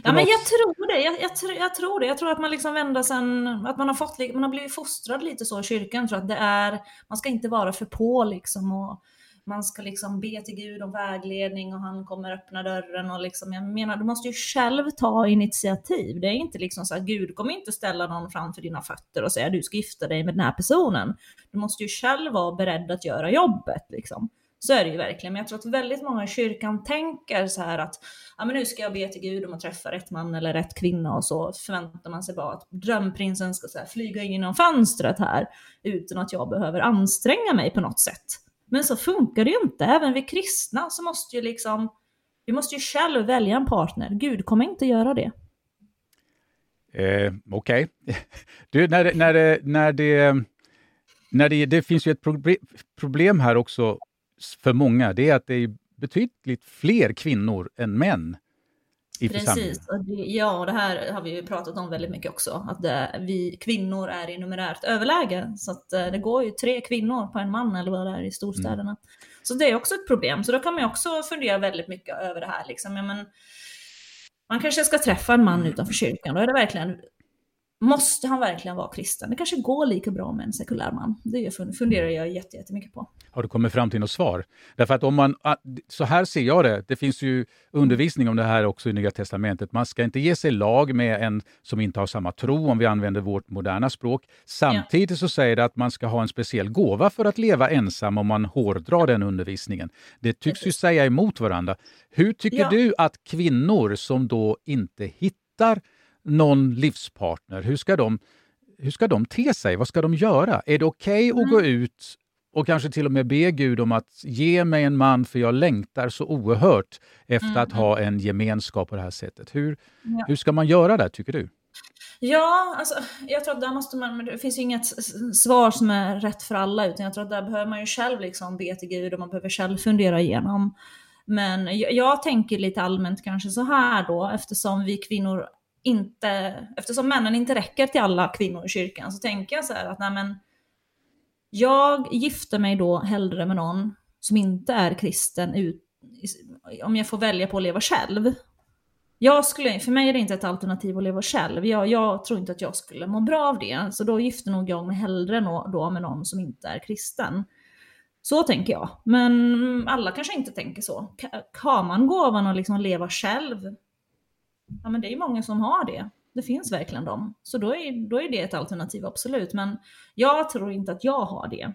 Ja, men jag tror det. Jag, jag, jag, tror det. Jag tror att man liksom ända sen, att man har fått, man har blivit fostrad lite så i kyrkan, för att det är, man ska inte vara för på liksom och man ska liksom be till Gud om vägledning och han kommer öppna dörren och liksom, jag menar, du måste ju själv ta initiativ. Det är inte liksom så att Gud kommer inte ställa någon framför dina fötter och säga du ska gifta dig med den här personen. Du måste ju själv vara beredd att göra jobbet liksom. Så är det ju verkligen. Men jag tror att väldigt många i kyrkan tänker så här att ja, men nu ska jag be till Gud om att träffa rätt man eller rätt kvinna och så förväntar man sig bara att drömprinsen ska så här, flyga in genom fönstret här utan att jag behöver anstränga mig på något sätt. Men så funkar det ju inte. Även vi kristna så måste ju liksom, vi måste ju själv välja en partner. Gud kommer inte göra det. Eh, Okej. Okay. när, det, när, det, när, det, när det, det finns ju ett problem här också för många. Det är att det är betydligt fler kvinnor än män i Precis. Ja, och det här har vi ju pratat om väldigt mycket också. Att det, vi kvinnor är i numerärt överläge. Så att eh, det går ju tre kvinnor på en man eller vad det är i storstäderna. Mm. Så det är också ett problem. Så då kan man ju också fundera väldigt mycket över det här. Liksom. Ja, men, man kanske ska träffa en man utanför kyrkan. Då är det verkligen Måste han verkligen vara kristen? Det kanske går lika bra med en sekulär man. Det funderar jag jättemycket på. Har du kommit fram till något svar? Därför att om man, ah, så här ser jag det, det finns ju undervisning om det här också i Nya Testamentet. Man ska inte ge sig lag med en som inte har samma tro, om vi använder vårt moderna språk. Samtidigt så säger det att man ska ha en speciell gåva för att leva ensam om man hårdrar den undervisningen. Det tycks ju säga emot varandra. Hur tycker ja. du att kvinnor som då inte hittar någon livspartner, hur ska de, hur ska de te sig? Vad ska de göra? Är det okej okay mm. att gå ut och kanske till och med be Gud om att ge mig en man för jag längtar så oerhört efter mm. att ha en gemenskap på det här sättet. Hur, ja. hur ska man göra där, tycker du? Ja, alltså, jag tror att där måste man, det finns ju inget svar som är rätt för alla, utan jag tror att där behöver man ju själv liksom be till Gud och man behöver själv fundera igenom. Men jag, jag tänker lite allmänt kanske så här då, eftersom vi kvinnor inte, eftersom männen inte räcker till alla kvinnor i kyrkan, så tänker jag så här att nej men, jag gifter mig då hellre med någon som inte är kristen ut, om jag får välja på att leva själv. Jag skulle, för mig är det inte ett alternativ att leva själv. Jag, jag tror inte att jag skulle må bra av det. Så då gifter nog jag mig hellre då med någon som inte är kristen. Så tänker jag. Men alla kanske inte tänker så. Har man gåvan att liksom leva själv ja men det är många som har det. Det finns verkligen dem. Så då är, då är det ett alternativ, absolut. Men jag tror inte att jag har det.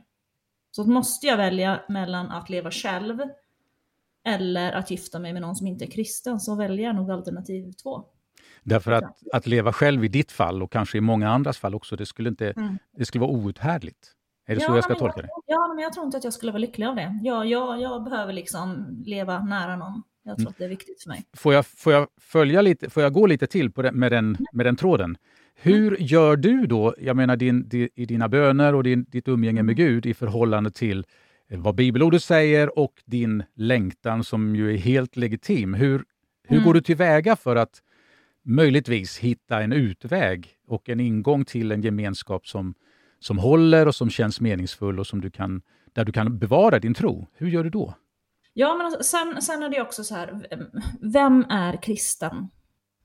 Så måste jag välja mellan att leva själv eller att gifta mig med någon som inte är kristen, så väljer jag nog alternativ två. Därför att, att leva själv i ditt fall, och kanske i många andras fall också, det skulle, inte, mm. det skulle vara outhärdligt. Är det ja, så jag ska tolka jag, det? Ja, men jag tror inte att jag skulle vara lycklig av det. Jag, jag, jag behöver liksom leva nära någon. Jag tror mm. att det är viktigt för mig. Får jag, får jag, följa lite, får jag gå lite till på den, med, den, mm. med den tråden? Hur mm. gör du då, jag menar din, din, i dina böner och din, ditt umgänge med Gud i förhållande till eh, vad bibelordet säger och din längtan som ju är helt legitim. Hur, hur mm. går du tillväga för att möjligtvis hitta en utväg och en ingång till en gemenskap som, som håller och som känns meningsfull och som du kan, där du kan bevara din tro? Hur gör du då? Ja, men alltså, sen, sen är det också så här, vem är kristen?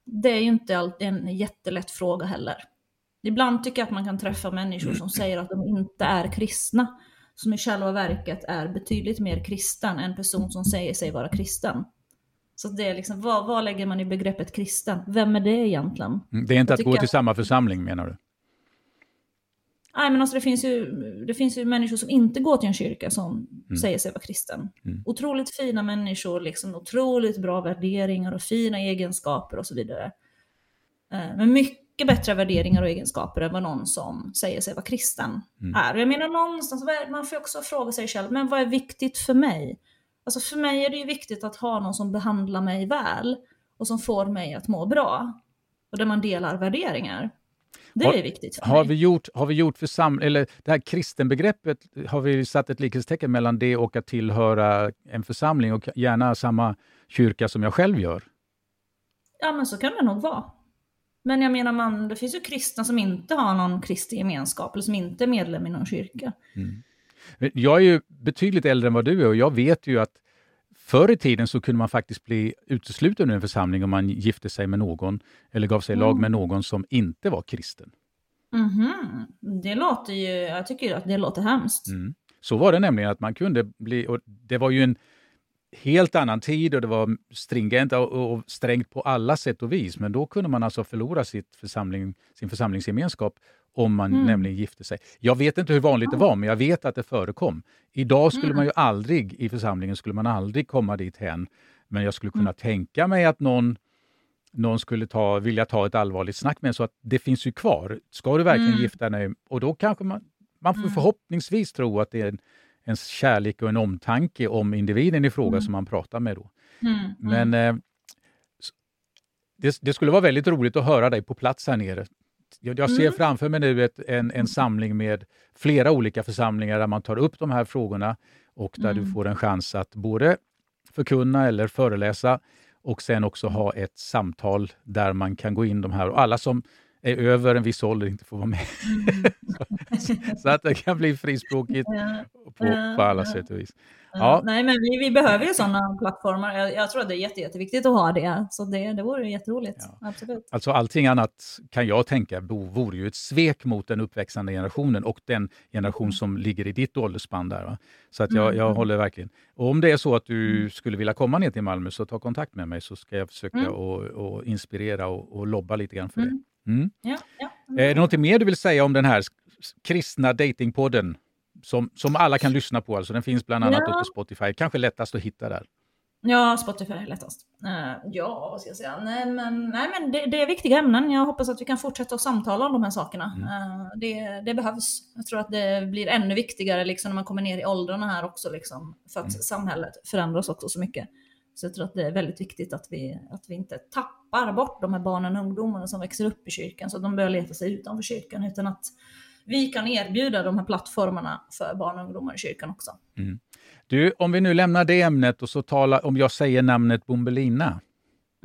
Det är ju inte alltid en jättelätt fråga heller. Ibland tycker jag att man kan träffa människor som säger att de inte är kristna, som i själva verket är betydligt mer kristen än en person som säger sig vara kristen. Så det är liksom, vad, vad lägger man i begreppet kristen? Vem är det egentligen? Mm, det är inte att gå till samma församling menar du? Nej, men alltså det, finns ju, det finns ju människor som inte går till en kyrka som mm. säger sig vara kristen. Mm. Otroligt fina människor, liksom, otroligt bra värderingar och fina egenskaper och så vidare. Eh, men mycket bättre värderingar och egenskaper än vad någon som säger sig vara kristen mm. är. Jag menar någonstans, man får också fråga sig själv, men vad är viktigt för mig? Alltså för mig är det ju viktigt att ha någon som behandlar mig väl och som får mig att må bra. Och där man delar värderingar. Det har, är viktigt för har mig. Vi gjort, har vi gjort försam eller det här kristenbegreppet, har vi satt ett likhetstecken mellan det och att tillhöra en församling och gärna samma kyrka som jag själv gör? Ja, men så kan det nog vara. Men jag menar, man, det finns ju kristna som inte har någon kristlig gemenskap eller som inte är medlem i någon kyrka. Mm. Jag är ju betydligt äldre än vad du är och jag vet ju att förr i tiden så kunde man faktiskt bli utesluten ur en församling om man gifte sig med någon eller gav sig i lag Mm. med någon som inte var kristen. Mhm. Det låter ju, jag tycker att det låter hemskt. Mm. Så var det nämligen att man kunde bli, och det var ju en helt annan tid och det var stringent och, och strängt på alla sätt och vis. Men då kunde man alltså förlora sitt församling, sin församlingsgemenskap om man Mm. nämligen gifte sig. Jag vet inte hur vanligt det var, men jag vet att det förekom. Idag skulle Mm. man ju aldrig, i församlingen skulle man aldrig komma dit hen. Men jag skulle kunna Mm. tänka mig att någon, någon skulle ta, vilja ta ett allvarligt snack med en, så att det finns ju kvar. Ska du verkligen Mm. gifta dig? Och då kanske man, man får Mm. förhoppningsvis tro att det är en, en kärlek och en omtanke om individen i fråga Mm. som man pratar med. Då. Men eh, det, det skulle vara väldigt roligt att höra dig på plats här nere. Jag, jag ser Mm. framför mig nu ett, en, en samling med flera olika församlingar där man tar upp de här frågorna och där du Mm. får en chans att både förkunna eller föreläsa och sen också ha ett samtal där man kan gå in de här. Och alla som är över en viss ålder inte får vara med. Så att det kan bli frispråkigt på, på alla sätt och vis. ja. Nej, men vi, vi behöver ju sådana plattformar. Jag, jag tror att det är jätte, jätteviktigt att ha det. Så det, det vore jätteroligt. Ja. Absolut. Alltså allting annat kan jag tänka vore ju ett svek mot den uppväxande generationen och den generation som ligger i ditt åldersspann där. Va? Så att jag, Mm, jag mm. håller verkligen... Och om det är så att du skulle vilja komma ner till Malmö så ta kontakt med mig så ska jag försöka Mm. och, och inspirera och, och lobba lite grann för Mm. det. Mm. Ja, ja. Är det något mer du vill säga om den här kristna datingpodden som, som alla kan lyssna på? Alltså, den finns bland annat Ja. på Spotify. Kanske lättast att hitta där. Ja, Spotify är lättast. Eh, ja, vad ska jag säga? Nej, men, nej, men det, det är viktiga ämnen. Jag hoppas att vi kan fortsätta att samtala om de här sakerna. Mm. Eh, det, det behövs. Jag tror att det blir ännu viktigare liksom, när man kommer ner i åldrarna här också. Liksom, för att Mm. samhället förändras också så mycket. Så jag tror att det är väldigt viktigt att vi, att vi inte tappar bort de här barnen och ungdomarna som växer upp i kyrkan så att de börjar leta sig utanför kyrkan. Utan att vi kan erbjuda de här plattformarna för barn och ungdomar i kyrkan också. Du, om vi nu lämnar det ämnet och så talar, om jag säger namnet Bombelina.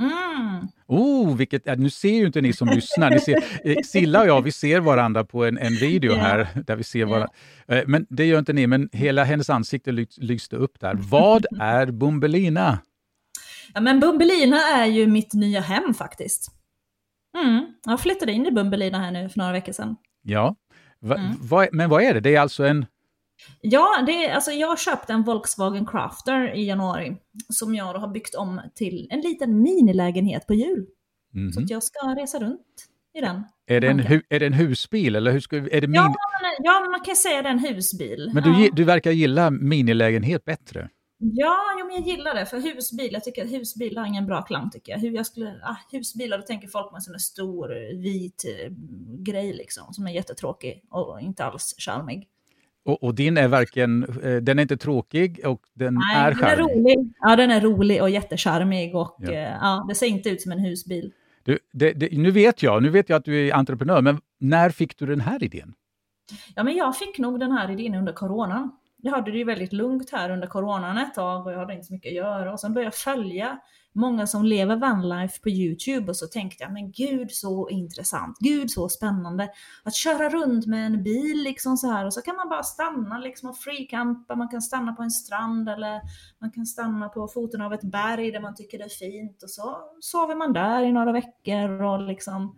Mm. Oh, vilket, nu ser ju inte ni som lyssnar. Ni ser, eh, Silla och jag, vi ser varandra på en, en video Ja. här. Där vi ser varandra. Eh, Men det gör inte ni, men hela hennes ansikte ly, lyste upp där. Vad är Bombelina? Ja men Bumbelina är ju mitt nya hem faktiskt. Mm. Jag flyttade in i Bumbelina här nu för några veckor sedan. Ja, Va, Mm. vad, men vad är det? Det är alltså en... Ja, det är, alltså jag köpte en Volkswagen Crafter i januari som jag har byggt om till en liten minilägenhet på jul. Mhm. Så att jag ska resa runt i den. Är, det en hu, är det en husbil eller hur ska, är det min, Ja, men, ja, man kan säga det är en husbil. Men du, ja. du verkar gilla minilägenhet bättre. Ja, jo, men jag gillar det. För husbil, jag tycker att husbil har ingen bra klang tycker jag. Hur jag skulle, ah, husbilar, då tänker folk på en sån där stor eh, vit eh, grej liksom. Som är jättetråkig och inte alls charmig. Och, och din är varken, eh, den är inte tråkig och den Nej, är den är charmig. rolig. Ja, den är rolig och jättecharmig och Ja. ja. ja, det ser inte ut som en husbil. Du, det, det, nu vet jag, nu vet jag att du är entreprenör, men när fick du den här idén? Ja, men jag fick nog den här idén under coronan. Jag hade det ju väldigt lugnt här under coronan ett tag och jag hade inte så mycket att göra. Och sen började jag följa många som lever vanlife på YouTube och så tänkte jag, men gud så intressant, gud så spännande. Att köra runt med en bil liksom så här och så kan man bara stanna liksom och freecampa, man kan stanna på en strand eller man kan stanna på foten av ett berg där man tycker det är fint och så sover man där i några veckor och liksom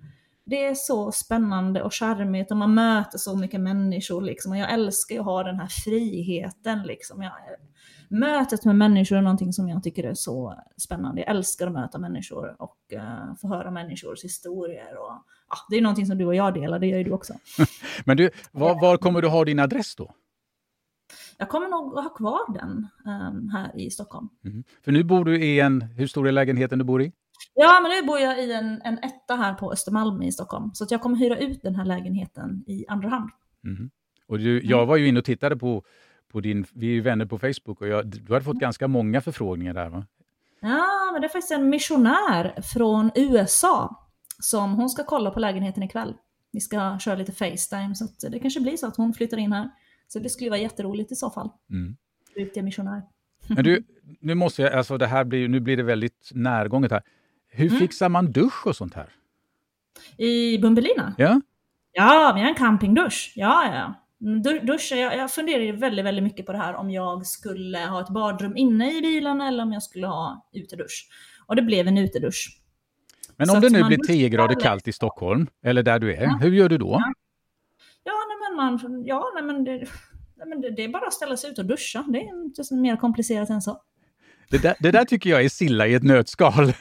det är så spännande och charmigt och man möter så mycket människor liksom. Och jag älskar ju att ha den här friheten liksom. Jag, mötet med människor är någonting som jag tycker är så spännande. Jag älskar att möta människor och uh, få höra människors historier. Och, ja, det är någonting som du och jag delar, det gör ju du också. Men du, var, var kommer du ha din adress då? Jag kommer nog att ha kvar den um, här i Stockholm. Mhm. För nu bor du i en, hur stor är lägenheten du bor i? Ja, men nu bor jag i en, en etta här på Östermalm i Stockholm. Så jag kommer hyra ut den här lägenheten i andra hand. Mhm. Och du, jag var ju inne och tittade på, på din, vi är ju vänner på Facebook och jag, du hade fått ganska många förfrågningar där va? Ja, men det är faktiskt en missionär från USA som hon ska kolla på lägenheten ikväll. Vi ska köra lite Facetime så att det kanske blir så att hon flyttar in här. Så det skulle vara jätteroligt i så fall. Mm. Riktig missionär. Men du, nu måste jag, alltså det här blir, nu blir det väldigt närgånget här. Hur Mm. fixar man dusch och sånt här? I Bumbelina? Ja? Ja, vi har en campingdusch. Ja, ja. Mm, du- Duscha, jag, jag funderar väldigt, väldigt mycket på det här om jag skulle ha ett badrum inne i bilen eller om jag skulle ha utedusch. Och det blev en utedusch. Men Så om det att nu blir duschar 10 grader eller- kallt i Stockholm, eller där du är, Ja. hur gör du då? Ja. Ja, nej men, man, ja, nej, men, det, nej, men det, det är bara att ställa sig ut och duscha. Det är inte så mer komplicerat än så. Det där, det där tycker jag är silla i ett nötskal.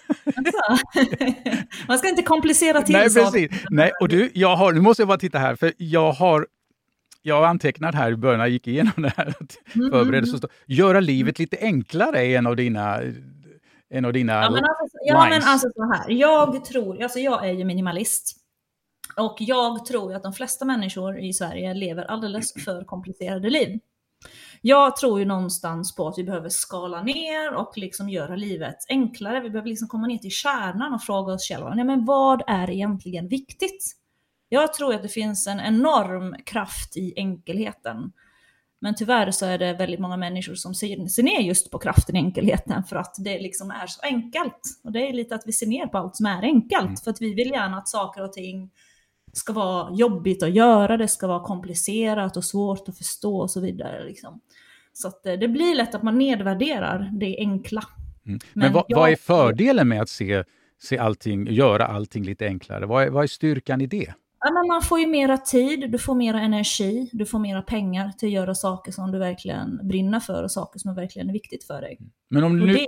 Man ska inte komplicera till Nej, precis. Nej, och du, jag har, nu måste jag bara titta här, för jag har jag antecknat här i början, när jag gick igenom det här, Mm, förberedelse, mm, göra livet lite enklare är en av dina, en av dina Ja, men alltså, ja, men alltså så här. Jag tror, alltså jag är ju minimalist. Och jag tror att de flesta människor i Sverige lever alldeles för komplicerade liv. Jag tror ju någonstans på att vi behöver skala ner och liksom göra livet enklare. Vi behöver liksom komma ner till kärnan och fråga oss själva, nej men vad är egentligen viktigt? Jag tror att det finns en enorm kraft i enkelheten. Men tyvärr så är det väldigt många människor som ser, ner just på kraften i enkelheten för att det liksom är så enkelt. Och det är lite att vi ser ner på allt som är enkelt. Mm. För att vi vill gärna att saker och ting ska vara jobbigt att göra, det ska vara komplicerat och svårt att förstå och så vidare. Liksom. Så att eh, det blir lätt att man nedvärderar det enkla. Mm. Men, men vad, jag- vad är fördelen med att se, se allting, göra allting lite enklare? Vad är, vad är styrkan i det? Ja, men man får ju mera tid, du får mera energi, du får mera pengar till att göra saker som du verkligen brinner för och saker som verkligen är viktigt för dig. Men om nu, det,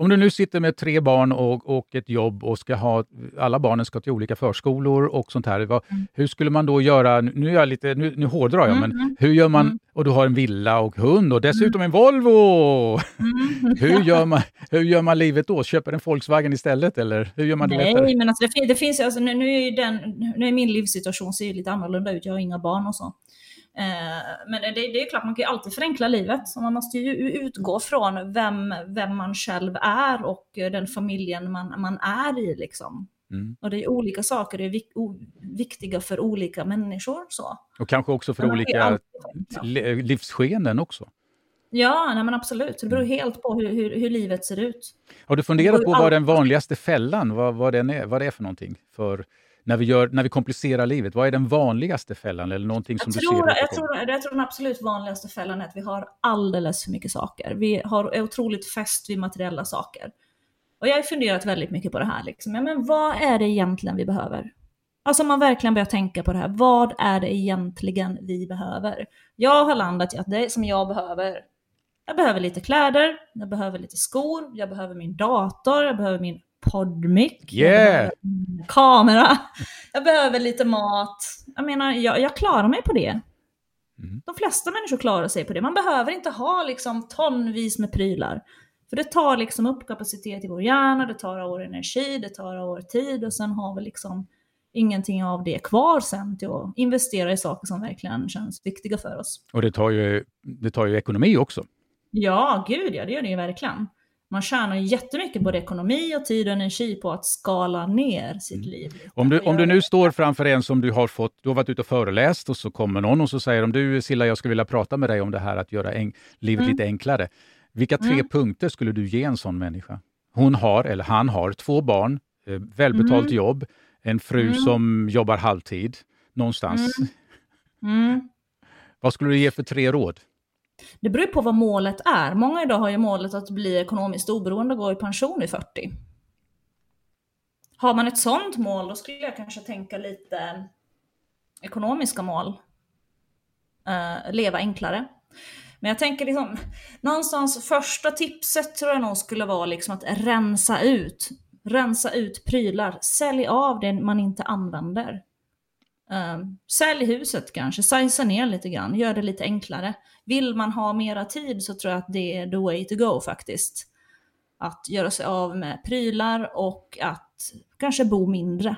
om du nu sitter med tre barn och, och ett jobb och ska ha, alla barnen ska till olika förskolor och sånt här. Vad, Mm. Hur skulle man då göra, nu, är jag lite, nu, nu hårdrar jag, men Mm, hur gör man, Mm. och du har en villa och hund och dessutom en Volvo! mm. Hur gör, man, hur gör man livet då? Köper en Volkswagen istället eller hur gör man det lättare? Nej, men alltså det, det finns alltså, nu, nu är den, nu är min livssituation ser ju lite annorlunda ut, jag har inga barn och så. Eh, men det, det är klart, man kan ju alltid förenkla livet. Så man måste ju utgå från vem, vem man själv är och den familjen man, man är i. Liksom. Mm. Och det är olika saker, det är vik, viktiga för olika människor. Så. Och kanske också för olika alltid livsskeenden också. Ja, nej men absolut. Det beror helt på hur, hur, hur livet ser ut. Har du funderat på vad den vanligaste fällan, vad, vad, den är, vad det är för någonting? För när vi, gör, när vi komplicerar livet, vad är den vanligaste fällan eller någonting som Jag du tror, ser? runt jag, tror, jag tror den absolut vanligaste fällan är att vi har alldeles för mycket saker. Vi har är otroligt fäst vid materiella saker. Och jag har funderat väldigt mycket på det här. Liksom. Ja, men vad är det egentligen vi behöver? Alltså om man verkligen börjar tänka på det här. Vad är det egentligen vi behöver? Jag har landat i att det som jag behöver, jag behöver lite kläder, jag behöver lite skor, jag behöver min dator, jag behöver min poddmick, Yeah! kamera, jag behöver lite mat. Jag menar, jag, jag klarar mig på det. Mm. De flesta människor klarar sig på det. Man behöver inte ha liksom tonvis med prylar. För det tar liksom upp kapacitet i vår hjärna, det tar av vår energi, det tar av vår tid och sen har vi liksom ingenting av det kvar sen till att investera i saker som verkligen känns viktiga för oss. Och det tar, ju, det tar ju ekonomi också. Ja, gud ja, det gör det ju verkligen. Man tjänar jättemycket både ekonomi och tid och energi på att skala ner sitt liv. lite. Om du, om du nu står framför en som du har fått, du har varit ute och föreläst och så kommer någon och så säger de du Silla, jag skulle vilja prata med dig om det här att göra en, livet Mm. lite enklare. Vilka tre Mm. punkter skulle du ge en sån människa? Hon har, eller han har, två barn, eh, välbetalt Mm. jobb, en fru Mm. som jobbar halvtid någonstans. Mm. Vad skulle du ge för tre råd? Det beror ju på vad målet är. Många idag har ju målet att bli ekonomiskt oberoende och gå i pension i 40. Har man ett sånt mål, då skulle jag kanske tänka lite ekonomiska mål. Uh, leva enklare. Men jag tänker liksom, någonstans första tipset tror jag nog skulle vara liksom att rensa ut. Rensa ut prylar. Sälj av det man inte använder. Um, sälj huset kanske, sajsa ner lite grann, gör det lite enklare. Vill man ha mera tid så tror jag att det är the way to go faktiskt. Att göra sig av med prylar och att kanske bo mindre.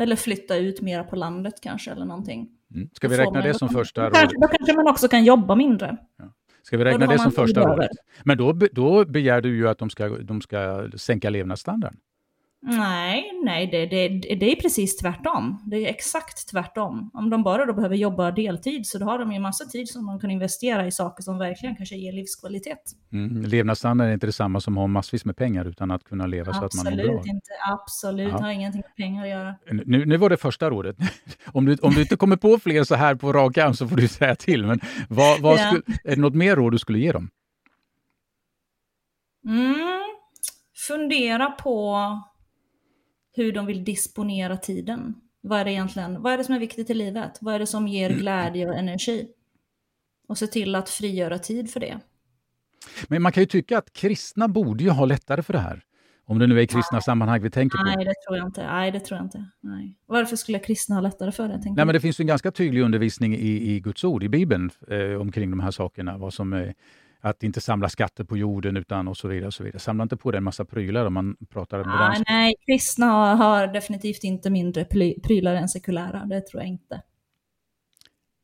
Eller flytta ut mera på landet kanske eller någonting. Mm. Ska vi räkna man- det som första då kanske, rådet? då kanske man också kan jobba mindre. Ska vi räkna det som första rådet? Men då, då begär du ju att de ska, de ska sänka levnadsstandarden. Nej, nej det, det, det är precis tvärtom. Det är exakt tvärtom. Om de bara då behöver jobba deltid så då har de ju massa tid som de kan investera i saker som verkligen kanske ger livskvalitet. Mm. Levnadsstandard är inte detsamma som att ha massvis med pengar utan att kunna leva absolut så att man mår bra. Absolut inte, absolut. Ja. har ingenting med pengar att göra. Nu, nu var det första rådet. om, du, om du inte kommer på fler så här på rak arm så får du säga till. Men vad, vad skulle, är det något mer råd du skulle ge dem? Mm. Fundera på hur de vill disponera tiden. Vad är det egentligen, vad är det som är viktigt i livet? Vad är det som ger mm. glädje och energi? Och se till att frigöra tid för det. Men man kan ju tycka att kristna borde ju ha lättare för det här. Om det nu är kristna Nej. sammanhang vi tänker på. Nej, det tror jag inte. Nej, det tror jag inte. Nej. Varför skulle kristna ha lättare för det? Nej, men det finns ju en ganska tydlig undervisning i, i Guds ord, i Bibeln, eh, omkring de här sakerna. Vad som är att inte samla skatter på jorden utan och så vidare. Och så vidare. Samla inte på dig en massa prylar om man pratar ah, Nej, kristna har definitivt inte mindre prylar än sekulära. Det tror jag inte.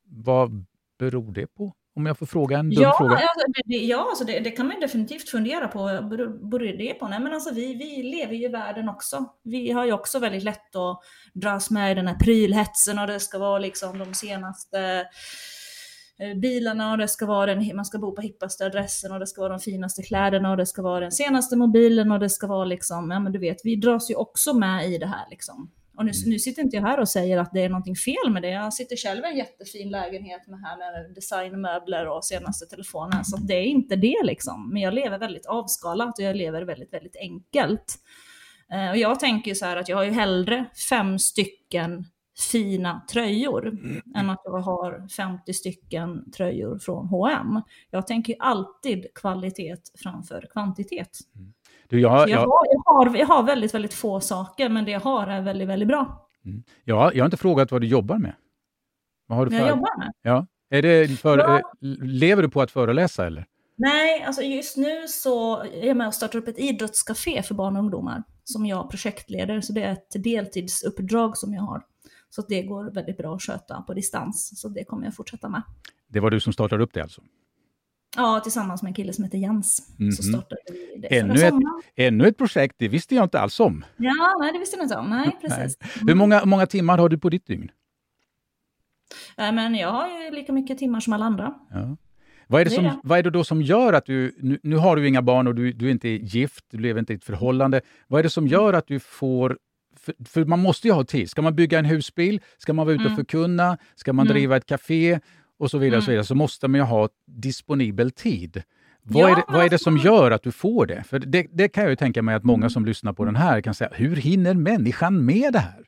Vad beror det på? Om jag får fråga en dum ja, fråga. Alltså, det, ja, alltså det, det, kan man definitivt fundera på. Beror det på? Nej, men alltså, vi, vi lever ju i världen också. Vi har ju också väldigt lätt att dras med i den här prylhetsen och det ska vara liksom de senaste bilarna och det ska vara den, man ska bo på hippaste adressen och det ska vara de finaste kläderna och det ska vara den senaste mobilen och det ska vara liksom, ja men du vet, vi dras ju också med i det här liksom. Och nu, mm. nu sitter inte jag här och säger att det är någonting fel med det. Jag sitter själv i en jättefin lägenhet med här med designmöbler och senaste telefonen. Så det är inte det liksom. Men jag lever väldigt avskalat och jag lever väldigt, väldigt enkelt. Eh, och jag tänker så här att jag har ju hellre fem stycken fina tröjor mm. än att jag har 50 stycken tröjor från H&M. Jag tänker alltid kvalitet framför kvantitet. Mm. Du, jag, jag, jag, har, jag, har, jag har väldigt, väldigt få saker, men det jag har är väldigt, väldigt bra. Mm. Ja, jag har inte frågat vad du jobbar med. Vad har du för... Jag jobbar med? Ja. Är det för, ja. Lever du på att föreläsa eller? Nej, alltså just nu så är jag med och startar upp ett idrottscafé för barn och ungdomar som jag projektleder. Så det är ett deltidsuppdrag som jag har. Så det går väldigt bra att sköta på distans. Så det kommer jag fortsätta med. Det var du som startade upp det alltså? Ja, tillsammans med en kille som heter Jens. Mm -hmm. Så mhm. startade vi det ännu ett, ännu ett projekt, det visste jag inte alls om. Ja, nej, det visste jag inte om. Nej, precis. Nej. Hur många, många timmar har du på ditt dygn? Äh, men jag har ju lika mycket timmar som alla andra. Ja. Vad är, det som, vad är det då som gör att du, nu, nu har du inga barn och du, du är inte gift, du lever inte i ett förhållande. Vad är det som gör att du får för, för, man måste ju ha tid. Ska man bygga en husbil, ska man vara ute och mm. förkunna, ska man mm. driva ett café och så vidare, mm. så, vidare så måste man ju ha disponibel tid. Vad, ja, är det, vad är det som alltså- gör att du får det? För det, det kan jag ju tänka mig att många mm. som lyssnar på den här kan säga, hur hinner människan med det här?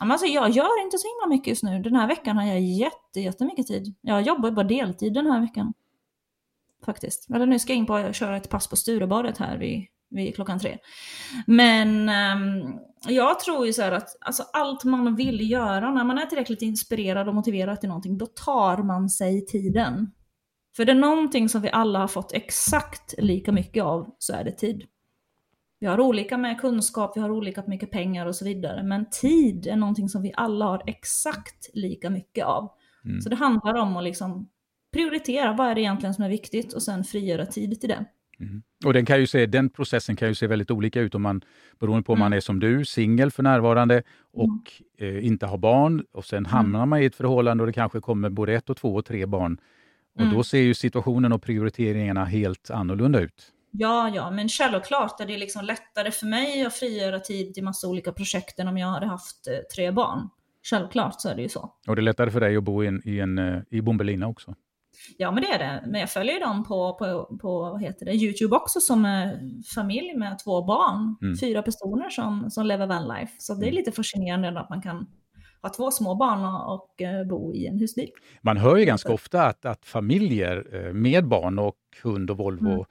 Alltså jag gör inte så himla mycket just nu. Den här veckan har jag jätte, jättemycket tid. Jag jobbar bara deltid den här veckan. Faktiskt. Eller nu ska jag in på att köra ett pass på Sturebadet här vid vid klockan tre. Men um, jag tror ju så att alltså, allt man vill göra, när man är tillräckligt inspirerad och motiverad till någonting, då tar man sig tiden. För det är någonting som vi alla har fått exakt lika mycket av, så är det tid. Vi har olika med kunskap, vi har olika mycket pengar och så vidare. Men tid är någonting som vi alla har exakt lika mycket av. Mm. Så det handlar om att liksom prioritera, vad är det egentligen som är viktigt och sen frigöra tid till det. Mm. Och den, kan ju se, den processen kan ju se väldigt olika ut om man, beroende på om mm. man är som du, singel för närvarande och mm. eh, inte har barn. Och Sen mm. hamnar man i ett förhållande och det kanske kommer både ett, och två och tre barn. Och Då mm. ser ju situationen och prioriteringarna helt annorlunda ut. Ja, ja, men självklart är det liksom lättare för mig att frigöra tid till massa olika projekt än om jag hade haft eh, tre barn. Självklart så är det ju så. Och det är lättare för dig att bo i, en, i, en, eh, i Bombelina också? Ja men det är det. Men jag följer dem på, på, på vad heter det, YouTube också som familj med två barn. Mm. Fyra personer som, som lever vanlife. Så det är mm. lite fascinerande att man kan ha två små barn och, och uh, bo i en husbil. Man hör ju ganska ofta att, att familjer uh, med barn och hund och Volvo mm.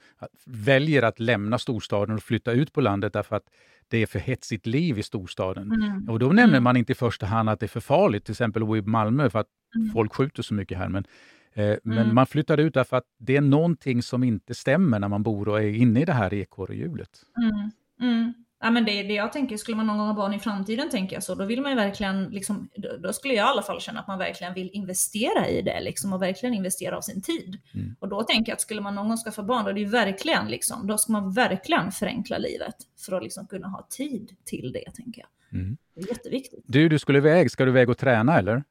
väljer att lämna storstaden och flytta ut på landet därför att det är för hetsigt liv i storstaden. Mm. Och då nämner mm. man inte i första hand att det är för farligt, till exempel i Malmö, för att mm. folk skjuter så mycket här. Men Eh, men mm. man flyttar ut därför att det är någonting som inte stämmer när man bor och är inne i det här ekorrhjulet. Mm. Mm. Ja, men det, det jag tänker, skulle man någon gång ha barn i framtiden, tänker jag så, då vill man ju verkligen, liksom, då, då skulle jag i alla fall känna att man verkligen vill investera i det liksom, och verkligen investera av sin tid. Mm. Och då tänker jag att skulle man någon gång skaffa barn, då, är det ju verkligen, liksom, då ska man verkligen förenkla livet för att liksom kunna ha tid till det, tänker jag. Mm. Det är jätteviktigt. Du, du skulle iväg. Ska du iväg och träna eller?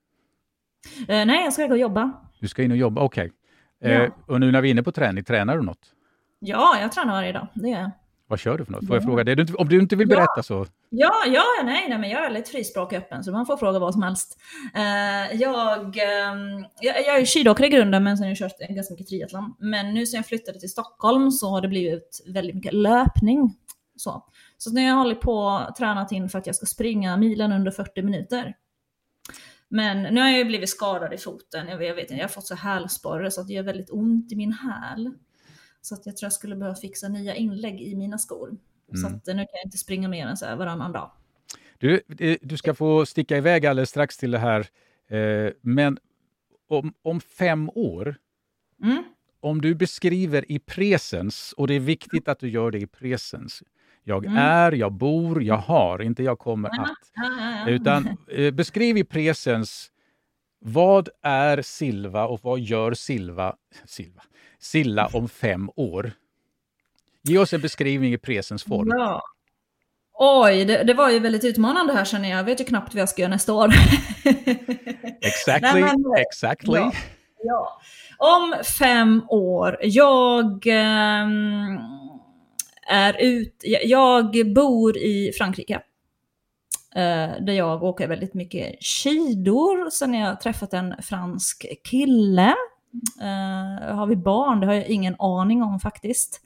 Eh, nej, jag ska gå och jobba. Du ska in och jobba, okej. Ja. Eh, och nu när vi är inne på träning, tränar du något? Ja, jag tränar varje dag. Det jag. Vad kör du för något? Får jag Ja. fråga? Det om du inte vill Ja. berätta så. Ja, ja, nej, nej, men jag är väldigt frispråkig och öppen så man får fråga vad som helst. Eh, jag, ehm, jag, jag är skidåkare i grunden men sen har jag kört ganska mycket triathlon. Men nu sen jag flyttade till Stockholm så har det blivit väldigt mycket löpning. Så, så nu har jag hållit på och tränat in för att jag ska springa milen under 40 minuter. Men nu har jag ju blivit skadad i foten. Jag vet, jag vet inte, jag har fått så hälsporre så att det gör väldigt ont i min häl. Så att jag tror jag skulle behöva fixa nya inlägg i mina skor. Så Mm. att eh, nu kan jag inte springa mer än så här varannan dag. Du, eh, du ska få sticka iväg alldeles strax till det här. Eh, men om, om fem år, Mm. om du beskriver i presens, och det är viktigt att du gör det i presens. Jag Mm. är, jag bor, jag har, inte jag kommer Ja, att. Ja, ja. Utan eh, beskriv i presens, vad är Silva och vad gör Silva, Silva, Silla om fem år? Ge oss en beskrivning i presens form. Ja. Oj, det, det var ju väldigt utmanande här känner jag. Jag vet ju knappt vad jag ska göra nästa år. Exactly, Nej, men- exactly. Ja. ja. Om fem år, jag ehm, är ut, jag, bor i Frankrike. eh, där jag åker väldigt mycket skidor. Sen har jag träffat en fransk kille. Eh, har vi barn? Det har jag ingen aning om faktiskt.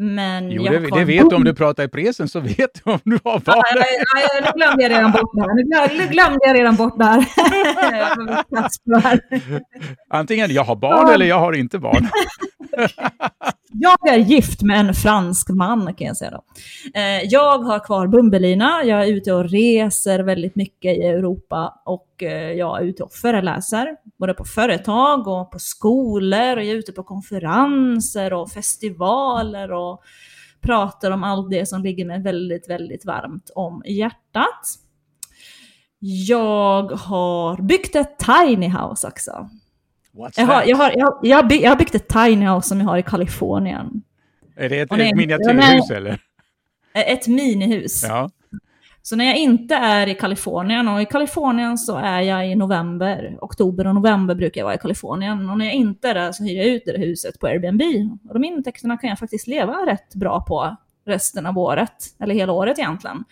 Men Jo, jag det, det vet du om du pratar i presen, så vet du om du har barn. ja, ja, Nu glömde jag redan bort det här. Nu glöm- Nu glömde jag redan bort här. Antingen jag har barn Ja. eller jag har inte barn. Jag är gift med en fransk man kan jag säga då. Eh, jag har kvar Bumbelina, jag är ute och reser väldigt mycket i Europa och eh, jag är ute och föreläser. Både på företag och på skolor och jag är ute på konferenser och festivaler och pratar om allt det som ligger mig väldigt, väldigt varmt om hjärtat. Jag har byggt ett tiny house också. What's Jag har, that? jag, har, jag, har, jag, har byggt, jag har byggt ett tiny house som jag har i Kalifornien. Är det ett, ett miniatyrhus eller? Ett minihus. Ja. Så när jag inte är i Kalifornien, och i Kalifornien så är jag i november, oktober och november brukar jag vara i Kalifornien. Och när jag inte är där så hyr jag ut det där huset på Airbnb. Och de intäkterna kan jag faktiskt leva rätt bra på resten av året, eller hela året egentligen.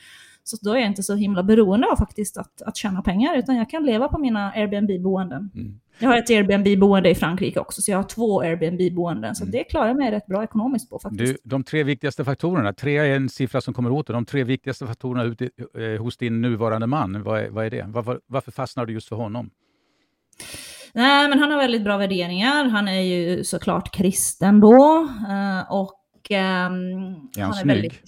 Så då är jag inte så himla beroende av faktiskt att, att tjäna pengar, utan jag kan leva på mina Airbnb-boenden. Mm. Jag har ett Airbnb-boende i Frankrike också, så jag har två Airbnb-boenden. Så Mm. det klarar jag mig rätt bra ekonomiskt på faktiskt. Du, de tre viktigaste faktorerna, tre är en siffra som kommer åter, de tre viktigaste faktorerna ute, eh, hos din nuvarande man, vad är, vad är det? Varför, varför fastnar du just för honom? Nej, men han har väldigt bra värderingar. Han är ju såklart kristen då. eh, Och ehm, Är han är snygg? väldigt...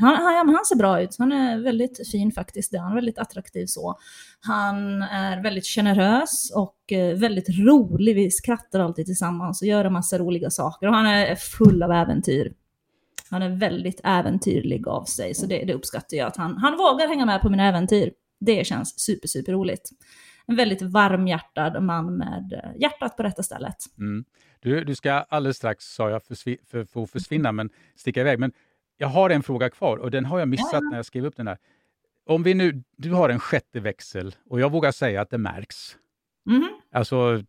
Han, han, han ser bra ut. Han är väldigt fin faktiskt. Han är väldigt attraktiv så. Han är väldigt generös och eh, väldigt rolig. Vi skrattar alltid tillsammans och gör en massa roliga saker. Och han är full av äventyr. Han är väldigt äventyrlig av sig, så det, det uppskattar jag. Att han, han vågar hänga med på mina äventyr. Det känns super, super roligt. En väldigt varmhjärtad man med eh, hjärtat på rätta stället. Mm. Du, du ska alldeles strax, sa jag, försvi, för, få försvinna, men sticka iväg. Men jag har en fråga kvar och den har jag missat när jag skrev upp den här. Om vi nu, du har en sjätte växel och jag vågar säga att det märks. Mhm. Alltså,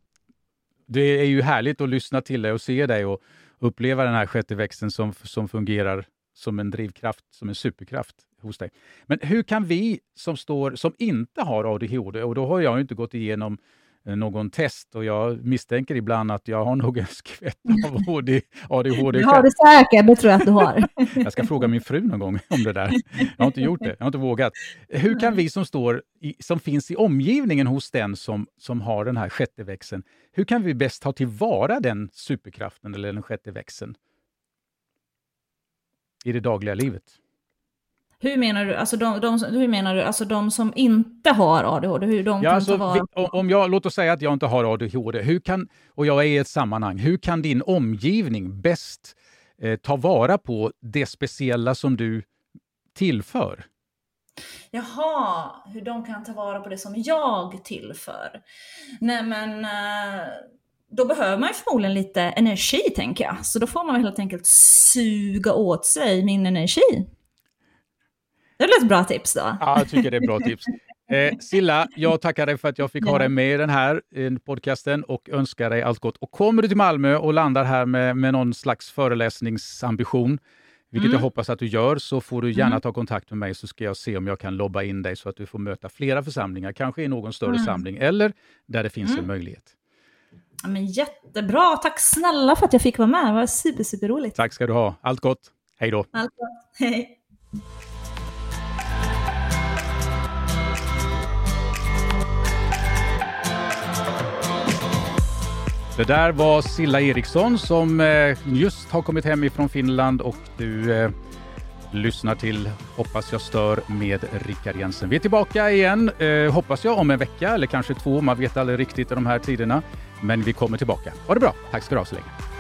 det är ju härligt att lyssna till dig och se dig och uppleva den här sjätte växeln som, som fungerar som en drivkraft, som en superkraft hos dig. Men hur kan vi som, står, som inte har ADHD, och då har jag ju inte gått igenom eh, någon test och jag misstänker ibland att jag har nog en skvätt av AD- ADHD Det har du säkert, det tror jag att du har. Jag ska fråga min fru någon gång om det där. Jag har inte gjort det, jag har inte vågat. Hur kan vi som står i, som finns i omgivningen hos den som, som har den här sjätte växeln, hur kan vi bäst ta tillvara den superkraften eller den sjätte växeln i det dagliga livet? Hur menar du? Alltså de, de, hur menar du? Alltså de som inte har ADHD, hur de Ja, kan alltså, ta vara vi, om- jag, låt oss säga att jag inte har ADHD hur kan, och jag är i ett sammanhang. Hur kan din omgivning bäst eh, ta vara på det speciella som du tillför? Jaha, hur de kan ta vara på det som jag tillför. Nej men, eh, då behöver man ju förmodligen lite energi tänker jag. Så då får man helt enkelt suga åt sig min energi. Det är ett bra tips då. Ja, jag tycker det är bra tips. Eh, Silla, jag tackar dig för att jag fick ha dig med i den här podcasten och önskar dig allt gott. Och kommer du till Malmö och landar här med, med någon slags föreläsningsambition, vilket mm. jag hoppas att du gör, så får du gärna mm. ta kontakt med mig så ska jag se om jag kan lobba in dig så att du får möta flera församlingar, kanske i någon större mm. samling eller där det finns en mm. möjlighet. Ja, men jättebra, tack snälla för att jag fick vara med, det var super, super roligt. Tack ska du ha, allt gott, hej då. Allt gott, hej. Det där var Silla Eriksson som eh, just har kommit hem ifrån Finland och du eh, lyssnar till Hoppas jag stör med Rickard Jensen. Vi är tillbaka igen, eh, hoppas jag, om en vecka eller kanske två. Man vet aldrig riktigt i de här tiderna. Men vi kommer tillbaka. Ha det bra. Tack ska du ha så länge.